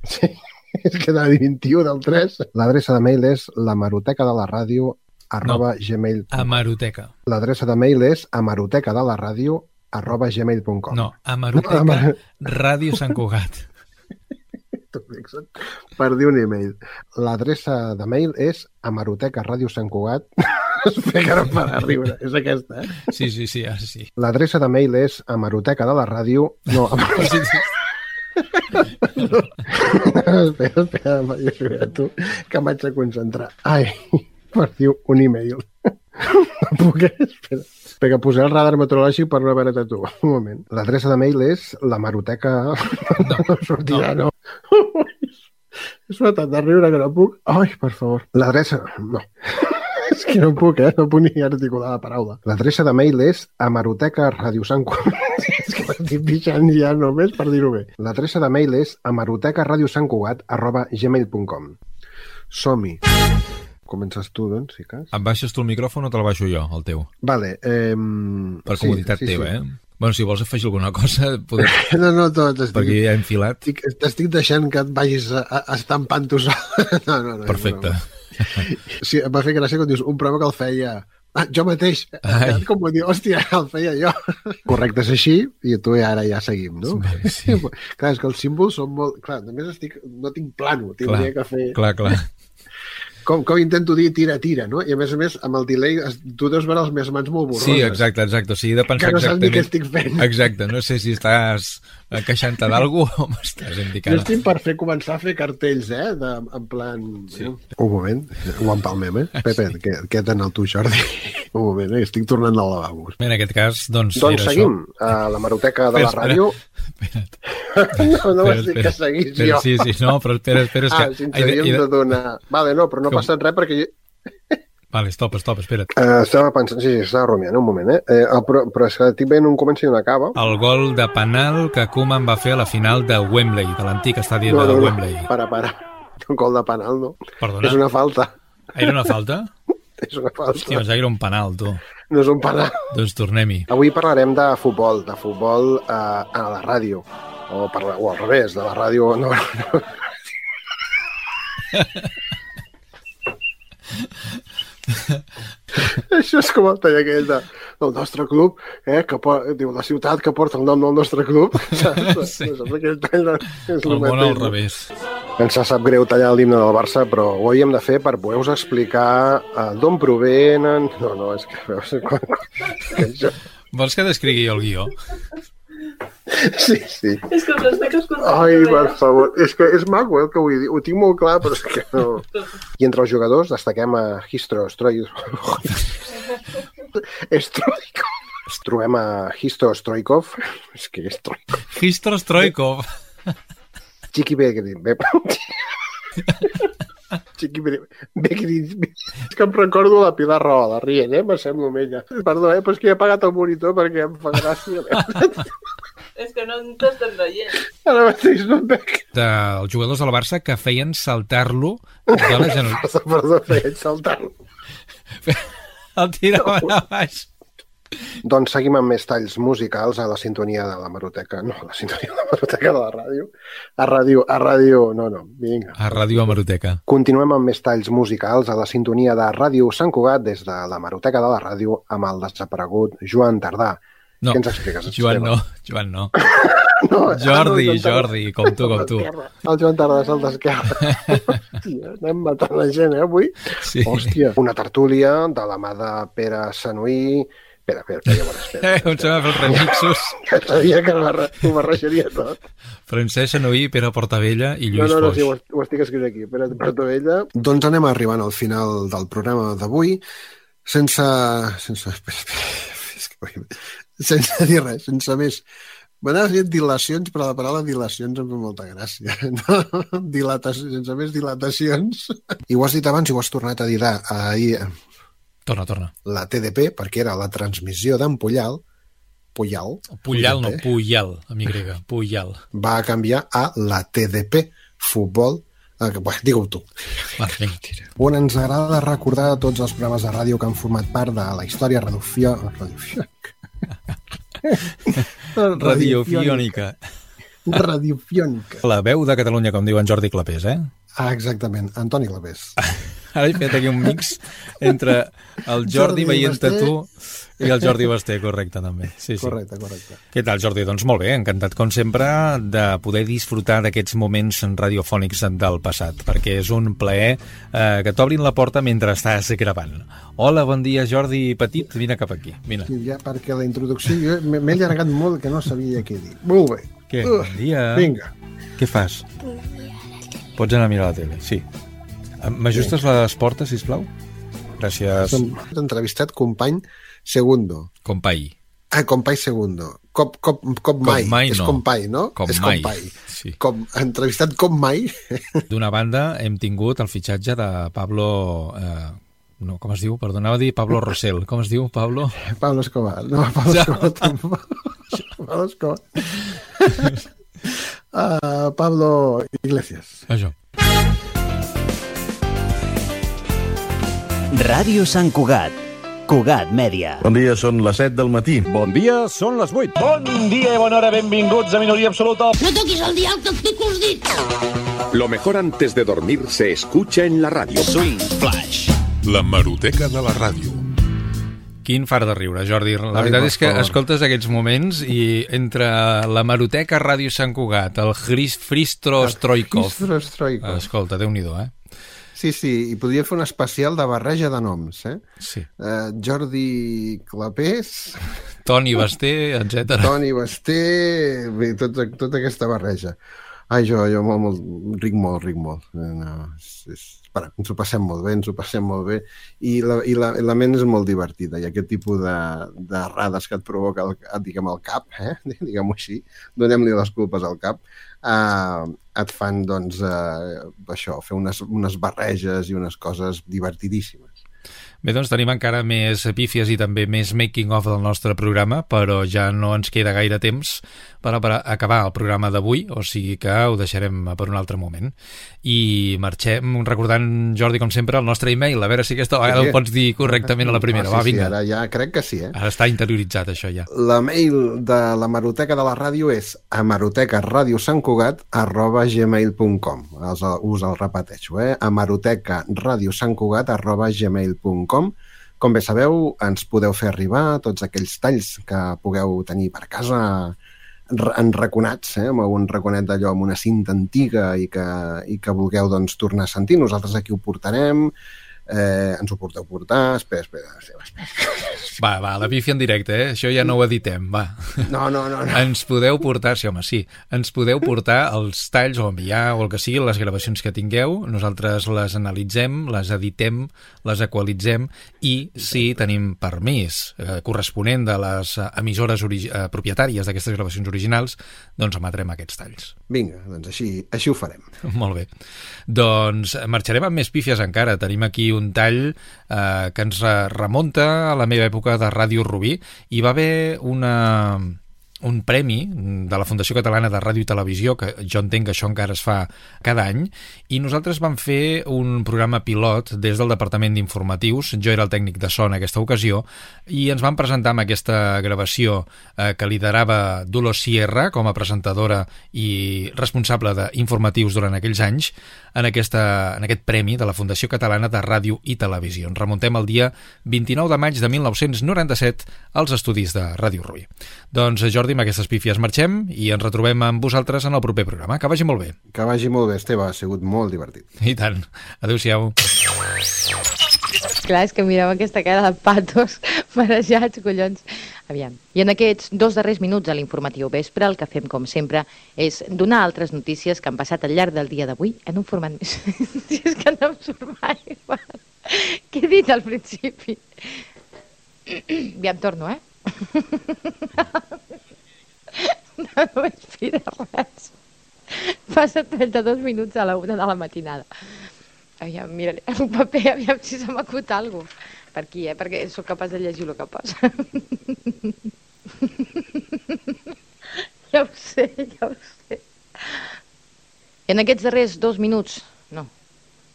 Sí, [laughs] és que de 21 del 3. L'adreça de mail és la maroteca de la ràdio arroba gmail. Amaroteca. L'adreça de mail és amaroteca de la ràdio arroba gmail.com. No, Amaroteca, [laughs] Amar- Ràdio Sant Cugat. Per dir un email. L'adreça de mail és amaroteca ràdio Sant Cugat. [laughs] Espera no de riure. És aquesta, eh? Sí, sí, sí, ara sí. L'adreça de mail és amaroteca de la ràdio... No, [laughs] Sí, sí. espera, espera, espera, tu, que m'haig de concentrar. Ai, [laughs] per dir un email. No puc, espera. Espera, posaré el radar meteorològic per no veure-te tu. Un moment. L'adreça de mail és la maroteca... No, [laughs] no sortirà, no. És matat de riure que no puc. Ai, per favor. L'adreça... No. [laughs] és que no puc, eh? No puc ni articular la paraula. L'adreça de mail és amaroteca [laughs] és que m'estic pixant ja només per dir-ho bé. L'adreça de mail és amaroteca Radio Sant Cugat arroba gmail.com. Som-hi. Comences tu, doncs, si cas. Em baixes tu el micròfon o te el baixo jo, el teu? Vale. Eh, Per comoditat sí, sí, teva, sí. eh? Bueno, si vols afegir alguna cosa... [laughs] Poder... No, no, tot. Estic, Perquè ja he enfilat. Estic, t'estic deixant que et vagis estampant tu sol. [laughs] No, no, no. Perfecte. [laughs] Sí, em va fer gràcia quan dius un programa que el feia Ah, jo mateix. Ai. Com vull dir, hòstia, el feia jo. Correcte, és així, i tu i ara ja seguim, no? Sí. clar, és que els símbols són molt... Clar, només estic... no tinc plano, tindria clar, que fer... Clar, clar. Com, com intento dir tira, tira, no? I a més a més, amb el delay, es- tu deus veure les meves mans molt borroses. Sí, exacte, exacte. O sigui, de pensar Que no exactament... què estic fent. Exacte, no sé si estàs queixant-te d'algú [laughs] o m'estàs Jo indicant. estic per fer començar a fer cartells, eh? De, en plan... Sí. Un moment, ho empalmem, eh? Pepe, què, què t'han el tu, Jordi? Un moment, eh? Estic tornant al lavabo. Bé, en aquest cas, doncs, Doncs era seguim a la maroteca de la Espera, ràdio. [laughs] no, no Espera, vas dir que seguís Espera, jo. Sí, sí, no, però espera, espera. És ah, que... si ens havíem de- de donar... Vale, no, però no ha Com? passat res perquè... Jo... Vale, stop, stop, espera't. Uh, estava pensant... Sí, sí, estava rumiant, un moment, eh? eh però, però és que estic veient un comença i una acaba. El gol de penal que Koeman va fer a la final de Wembley, de l'antic estadi no, de no, no, Wembley. para, para. Un gol de penal, no? Perdona? És una falta. Era una falta? [laughs] És una falta. Hòstia, pensava que era un penal, tu. No és un penal. Doncs tornem-hi. Avui parlarem de futbol, de futbol eh, a la ràdio. O, per, o al revés, de la ràdio... No, no. [laughs] [laughs] Això és com el tall aquell de, del nostre club, eh, que po, diu la ciutat que porta el nom del nostre club. [laughs] Saps? Sí. Saps? Aquell tall de, és El món mateix, al revés. Ens sap greu tallar l'himne del Barça, però ho havíem de fer per poder-vos explicar uh, d'on provenen... No, no, és que... Veus, quan, quan, que jo... Vols que descrigui el guió? Sí, sí. És que els estic escoltant. Ai, per favor. És que és maco, eh, el que vull dir. Ho tinc molt clar, però és que no... [laughs] I entre els jugadors destaquem a Histro. Stroikov. [laughs] Trobem a Histo Stroikov. És que és Stroikov. Histro Stroikov. Chiqui Begri. [laughs] És que em recordo la Pilar Roda, rient, eh? M'assemblo amb ella. Perdó, eh? Però és que he apagat el monitor perquè em fa gràcia. [laughs] És que no t'estem veient. Ara mateix no em veig. Dels jugadors del Barça que feien saltar-lo de la [laughs] generalitat. Perdó, perdó, feien saltar-lo. [laughs] El tiraven a baix. Doncs seguim amb més talls musicals a la sintonia de la Maroteca. No, a la sintonia de la Maroteca de la ràdio. A ràdio, a ràdio... No, no, vinga. A Ràdio Amaroteca. Continuem amb més talls musicals a la sintonia de Ràdio Sant Cugat des de la Maroteca de la ràdio amb el desaparegut Joan Tardà. No, Què ens expliques? Joan no, Joan no. No, Jordi, ah, no. Jordi, com tu, com tu. El Joan Tardà és el d'esquerra. Hòstia, anem matant la gent, eh, avui? Sí. Hòstia, una tertúlia de la mà de Pere Sanuí... Espera, espera, espera, llavors, espera. Eh, on se va fer els remixos? [laughs] Que sabia que barre- ho barrejaria tot. Francesc Anoí, Pere Portavella i Lluís no, no, no, Foix. sí, ho, ho estic escrivint aquí. Espera, Portovella. Doncs anem arribant al final del programa d'avui sense... sense... Espera, espera, [laughs] que... sense dir res, sense més. M'anava dient dilacions, però la paraula dilacions em fa molta gràcia. [laughs] No? Dilatacions, sense més dilatacions. I ho has dit abans i ho has tornat a dir ahir, Torna, torna. la TDP, perquè era la transmissió d'en Puyal, Puyal, Puyal, no, TDP, Puyal, amb Y. Puyal. va canviar a la TDP, futbol, eh, bueno, digue-ho tu. Va, vinga. on ens agrada recordar tots els programes de ràdio que han format part de la història radiofio... radiofio... [laughs] Radiofiònica. Radiofiònica. La veu de Catalunya, com diu en Jordi Clapés, eh? Ah, exactament, Antoni Clavés. [laughs] Ara he fet aquí un mix entre el Jordi, Jordi Basté. tu i el Jordi Basté, correcte, també. Sí, sí. Correcte, correcte. Què tal, Jordi? Doncs molt bé, encantat, com sempre, de poder disfrutar d'aquests moments radiofònics del passat, perquè és un plaer eh, que t'obrin la porta mentre estàs gravant. Hola, bon dia, Jordi Petit, vine cap aquí, vine. Sí, ja perquè la introducció m'he m'he allargat molt que no sabia què dir. Molt bé. Què? Uh, Bon dia. Vinga. Què fas? Pots anar a mirar la tele, sí. M'ajustes les portes, sisplau? Gràcies. Som entrevistat company Segundo. Company. Ah, company Segundo. cop, cop, cop mai. mai és no. com pai, no? Com és mai. com pai. Sí. Com, entrevistat com mai. [laughs] D'una banda, hem tingut el fitxatge de Pablo... Eh, no, com es diu? Perdonava dir Pablo Rosell. Com es diu, Pablo? Pablo Escobar. No, Pablo Ja. Escobar tampoc. [laughs] Pablo Escobar. Uh, [laughs] Pablo Iglesias. Això. Ràdio Sant Cugat. Cugat Mèdia. Bon dia, són les 7 del matí. Bon dia, són les 8. Bon dia i bona hora, benvinguts a Minoria Absoluta. No toquis el dial que et pico els dits. Lo mejor antes de dormir se escucha en la radio. Swing Flash. La maroteca de la ràdio. Quin far de riure, Jordi. La Ai, veritat és que favor. escoltes aquests moments i entre la Maroteca Ràdio Sant Cugat, el Fristro Stroikov... Fristro Stroikov. Escolta, déu nhi eh? Sí, sí, i podria fer un especial de barreja de noms, eh? Sí. Uh, Jordi Clapés, Toni Basté, etc. Toni Basté, bé, tota, tota aquesta barreja. Ai, jo, jo molt, molt, ric molt, ric molt. Eh, No, és, és, espera, ens ho passem molt bé, ens ho passem molt bé, i la, i la, la ment és molt divertida, i aquest tipus de, de rades que et provoca, el, diguem, el cap, eh? [laughs] diguem-ho així, donem-li les culpes al cap, eh, et fan, doncs, eh, això, fer unes, unes barreges i unes coses divertidíssimes. Bé, doncs tenim encara més pífies i també més making-of del nostre programa, però ja no ens queda gaire temps per, per acabar el programa d'avui, o sigui que ho deixarem per un altre moment. I marxem recordant, Jordi, com sempre, el nostre e-mail, a veure si aquesta vegada Sí. ho pots dir correctament a la primera. Ah, Va, sí, vinga. Sí, ara ja crec que sí, eh? Ara està interioritzat, això, ja. La mail de la Maroteca de la ràdio és amarotecariosantcugat arroba gmail.com us, el repeteixo, eh? amarotecariosantcugat arroba gmail.com Com bé sabeu, ens podeu fer arribar tots aquells talls que pugueu tenir per casa enraconats, eh? amb algun raconet d'allò, amb una cinta antiga i que, i que vulgueu doncs, tornar a sentir. Nosaltres aquí ho portarem, eh, ens ho porteu portar, espera, espera, espera, espera. Va, va, la pífia en directe, eh? Això ja no ho editem, va. No, no, no, no. Ens podeu portar, sí, home, sí, ens podeu portar els talls o enviar o el que sigui, les gravacions que tingueu, nosaltres les analitzem, les editem, les equalitzem i si tenim permís eh, corresponent de les emissores eh, propietàries d'aquestes gravacions originals, doncs emetrem aquests talls. Vinga, doncs així, així ho farem. Molt bé. Doncs marxarem amb més pífies encara. Tenim aquí un tall eh, que ens re- remunta a la meva època de Ràdio Rubí. Hi va haver una, un premi de la Fundació Catalana de Ràdio i Televisió, que jo entenc que això encara es fa cada any, i nosaltres vam fer un programa pilot des del Departament d'Informatius, jo era el tècnic de son en aquesta ocasió, i ens vam presentar amb aquesta gravació eh, que liderava Dolors Sierra com a presentadora i responsable d'informatius durant aquells anys, en, aquesta, en aquest premi de la Fundació Catalana de Ràdio i Televisió. Ens remuntem al dia 29 de maig de 1997 als estudis de Ràdio Rubí. Doncs, Jordi, amb aquestes pífies marxem i ens retrobem amb vosaltres en el proper programa. Que vagi molt bé. Que vagi molt bé, Esteve, ha sigut molt divertit. I tant. Adéu-siau. Clar, és que mireu aquesta cara de patos [laughs] marejats, collons. Aviam. I en aquests dos darrers minuts de l'informatiu vespre, el que fem, com sempre, és donar altres notícies que han passat al llarg del dia d'avui en un format més... [laughs] si és que no em surt mai. Què he dit al principi? [clears throat] Aviam, torno, eh? [laughs] no, m'inspira res. Passa 32 minuts a la una de la matinada. Aviam, mira, [laughs] un paper, aviam si se m'acut alguna cosa. Per aquí, eh? Perquè sóc capaç de llegir el que posa. [laughs] ja ho sé, ja ho sé. I en aquests darrers dos minuts... No.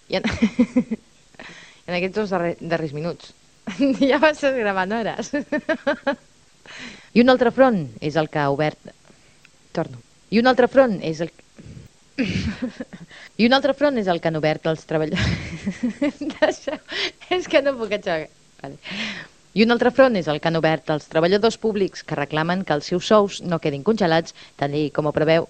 I en, [laughs] en aquests dos darrer, darrers minuts. ja vas gravant hores. I un altre front és el que ha obert... Torno. I un altre front és el... [laughs] I un altre front és el que han obert els treballadors... [laughs] És que no puc aixecar. Vale. I un altre front és el que han obert els [laughs] treballadors públics que reclamen que els seus sous no quedin congelats, tal i com ho preveu...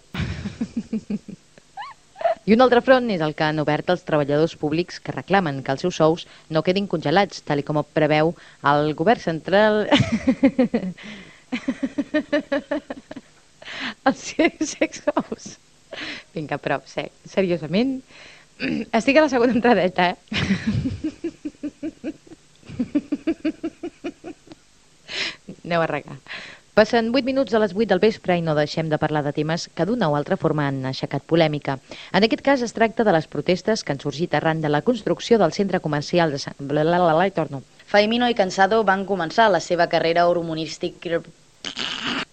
I un altre front és el que han obert els treballadors públics que reclamen que els seus sous no quedin congelats, tal com ho preveu el govern central... els [laughs] seus sous. Vinga, prou, sé, seriosament. [clears throat] Estic a la segona entradeta, eh? [laughs] Aneu a regar. Passen 8 minuts de les 8 del vespre i no deixem de parlar de temes que d'una o altra forma han aixecat polèmica. En aquest cas es tracta de les protestes que han sorgit arran de la construcció del centre comercial de Sant... Bla, bla, bla, bla, i torno. Faimino i Cansado van començar la seva carrera hormonística...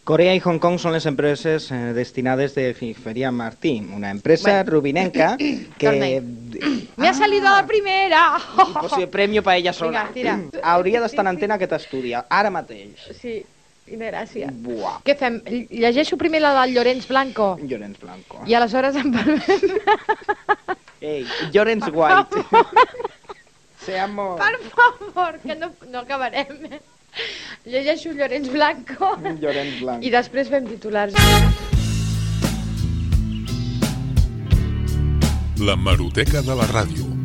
Corea y Hong Kong son las empresas eh, destinadas de Feria Martí, una empresa Bueno. rubinenca [coughs] que... Me ha salido a la primera! Impossible, premio para ella sola. Vinga, tira. [coughs] Hauria d'estar en antena aquest estudi, ara mateix. Sí, quina gràcia. Buah. Què fem? Llegeixo primer la del Llorenç Blanco Llorenç Blanco. i aleshores en parlem. [laughs] Ei, Llorenç White. Seamos... Per favor, que no, no acabarem. Llegeixo Llorenç Blanco Llorenç Blanco. i després fem titulars. La Maroteca de la Ràdio.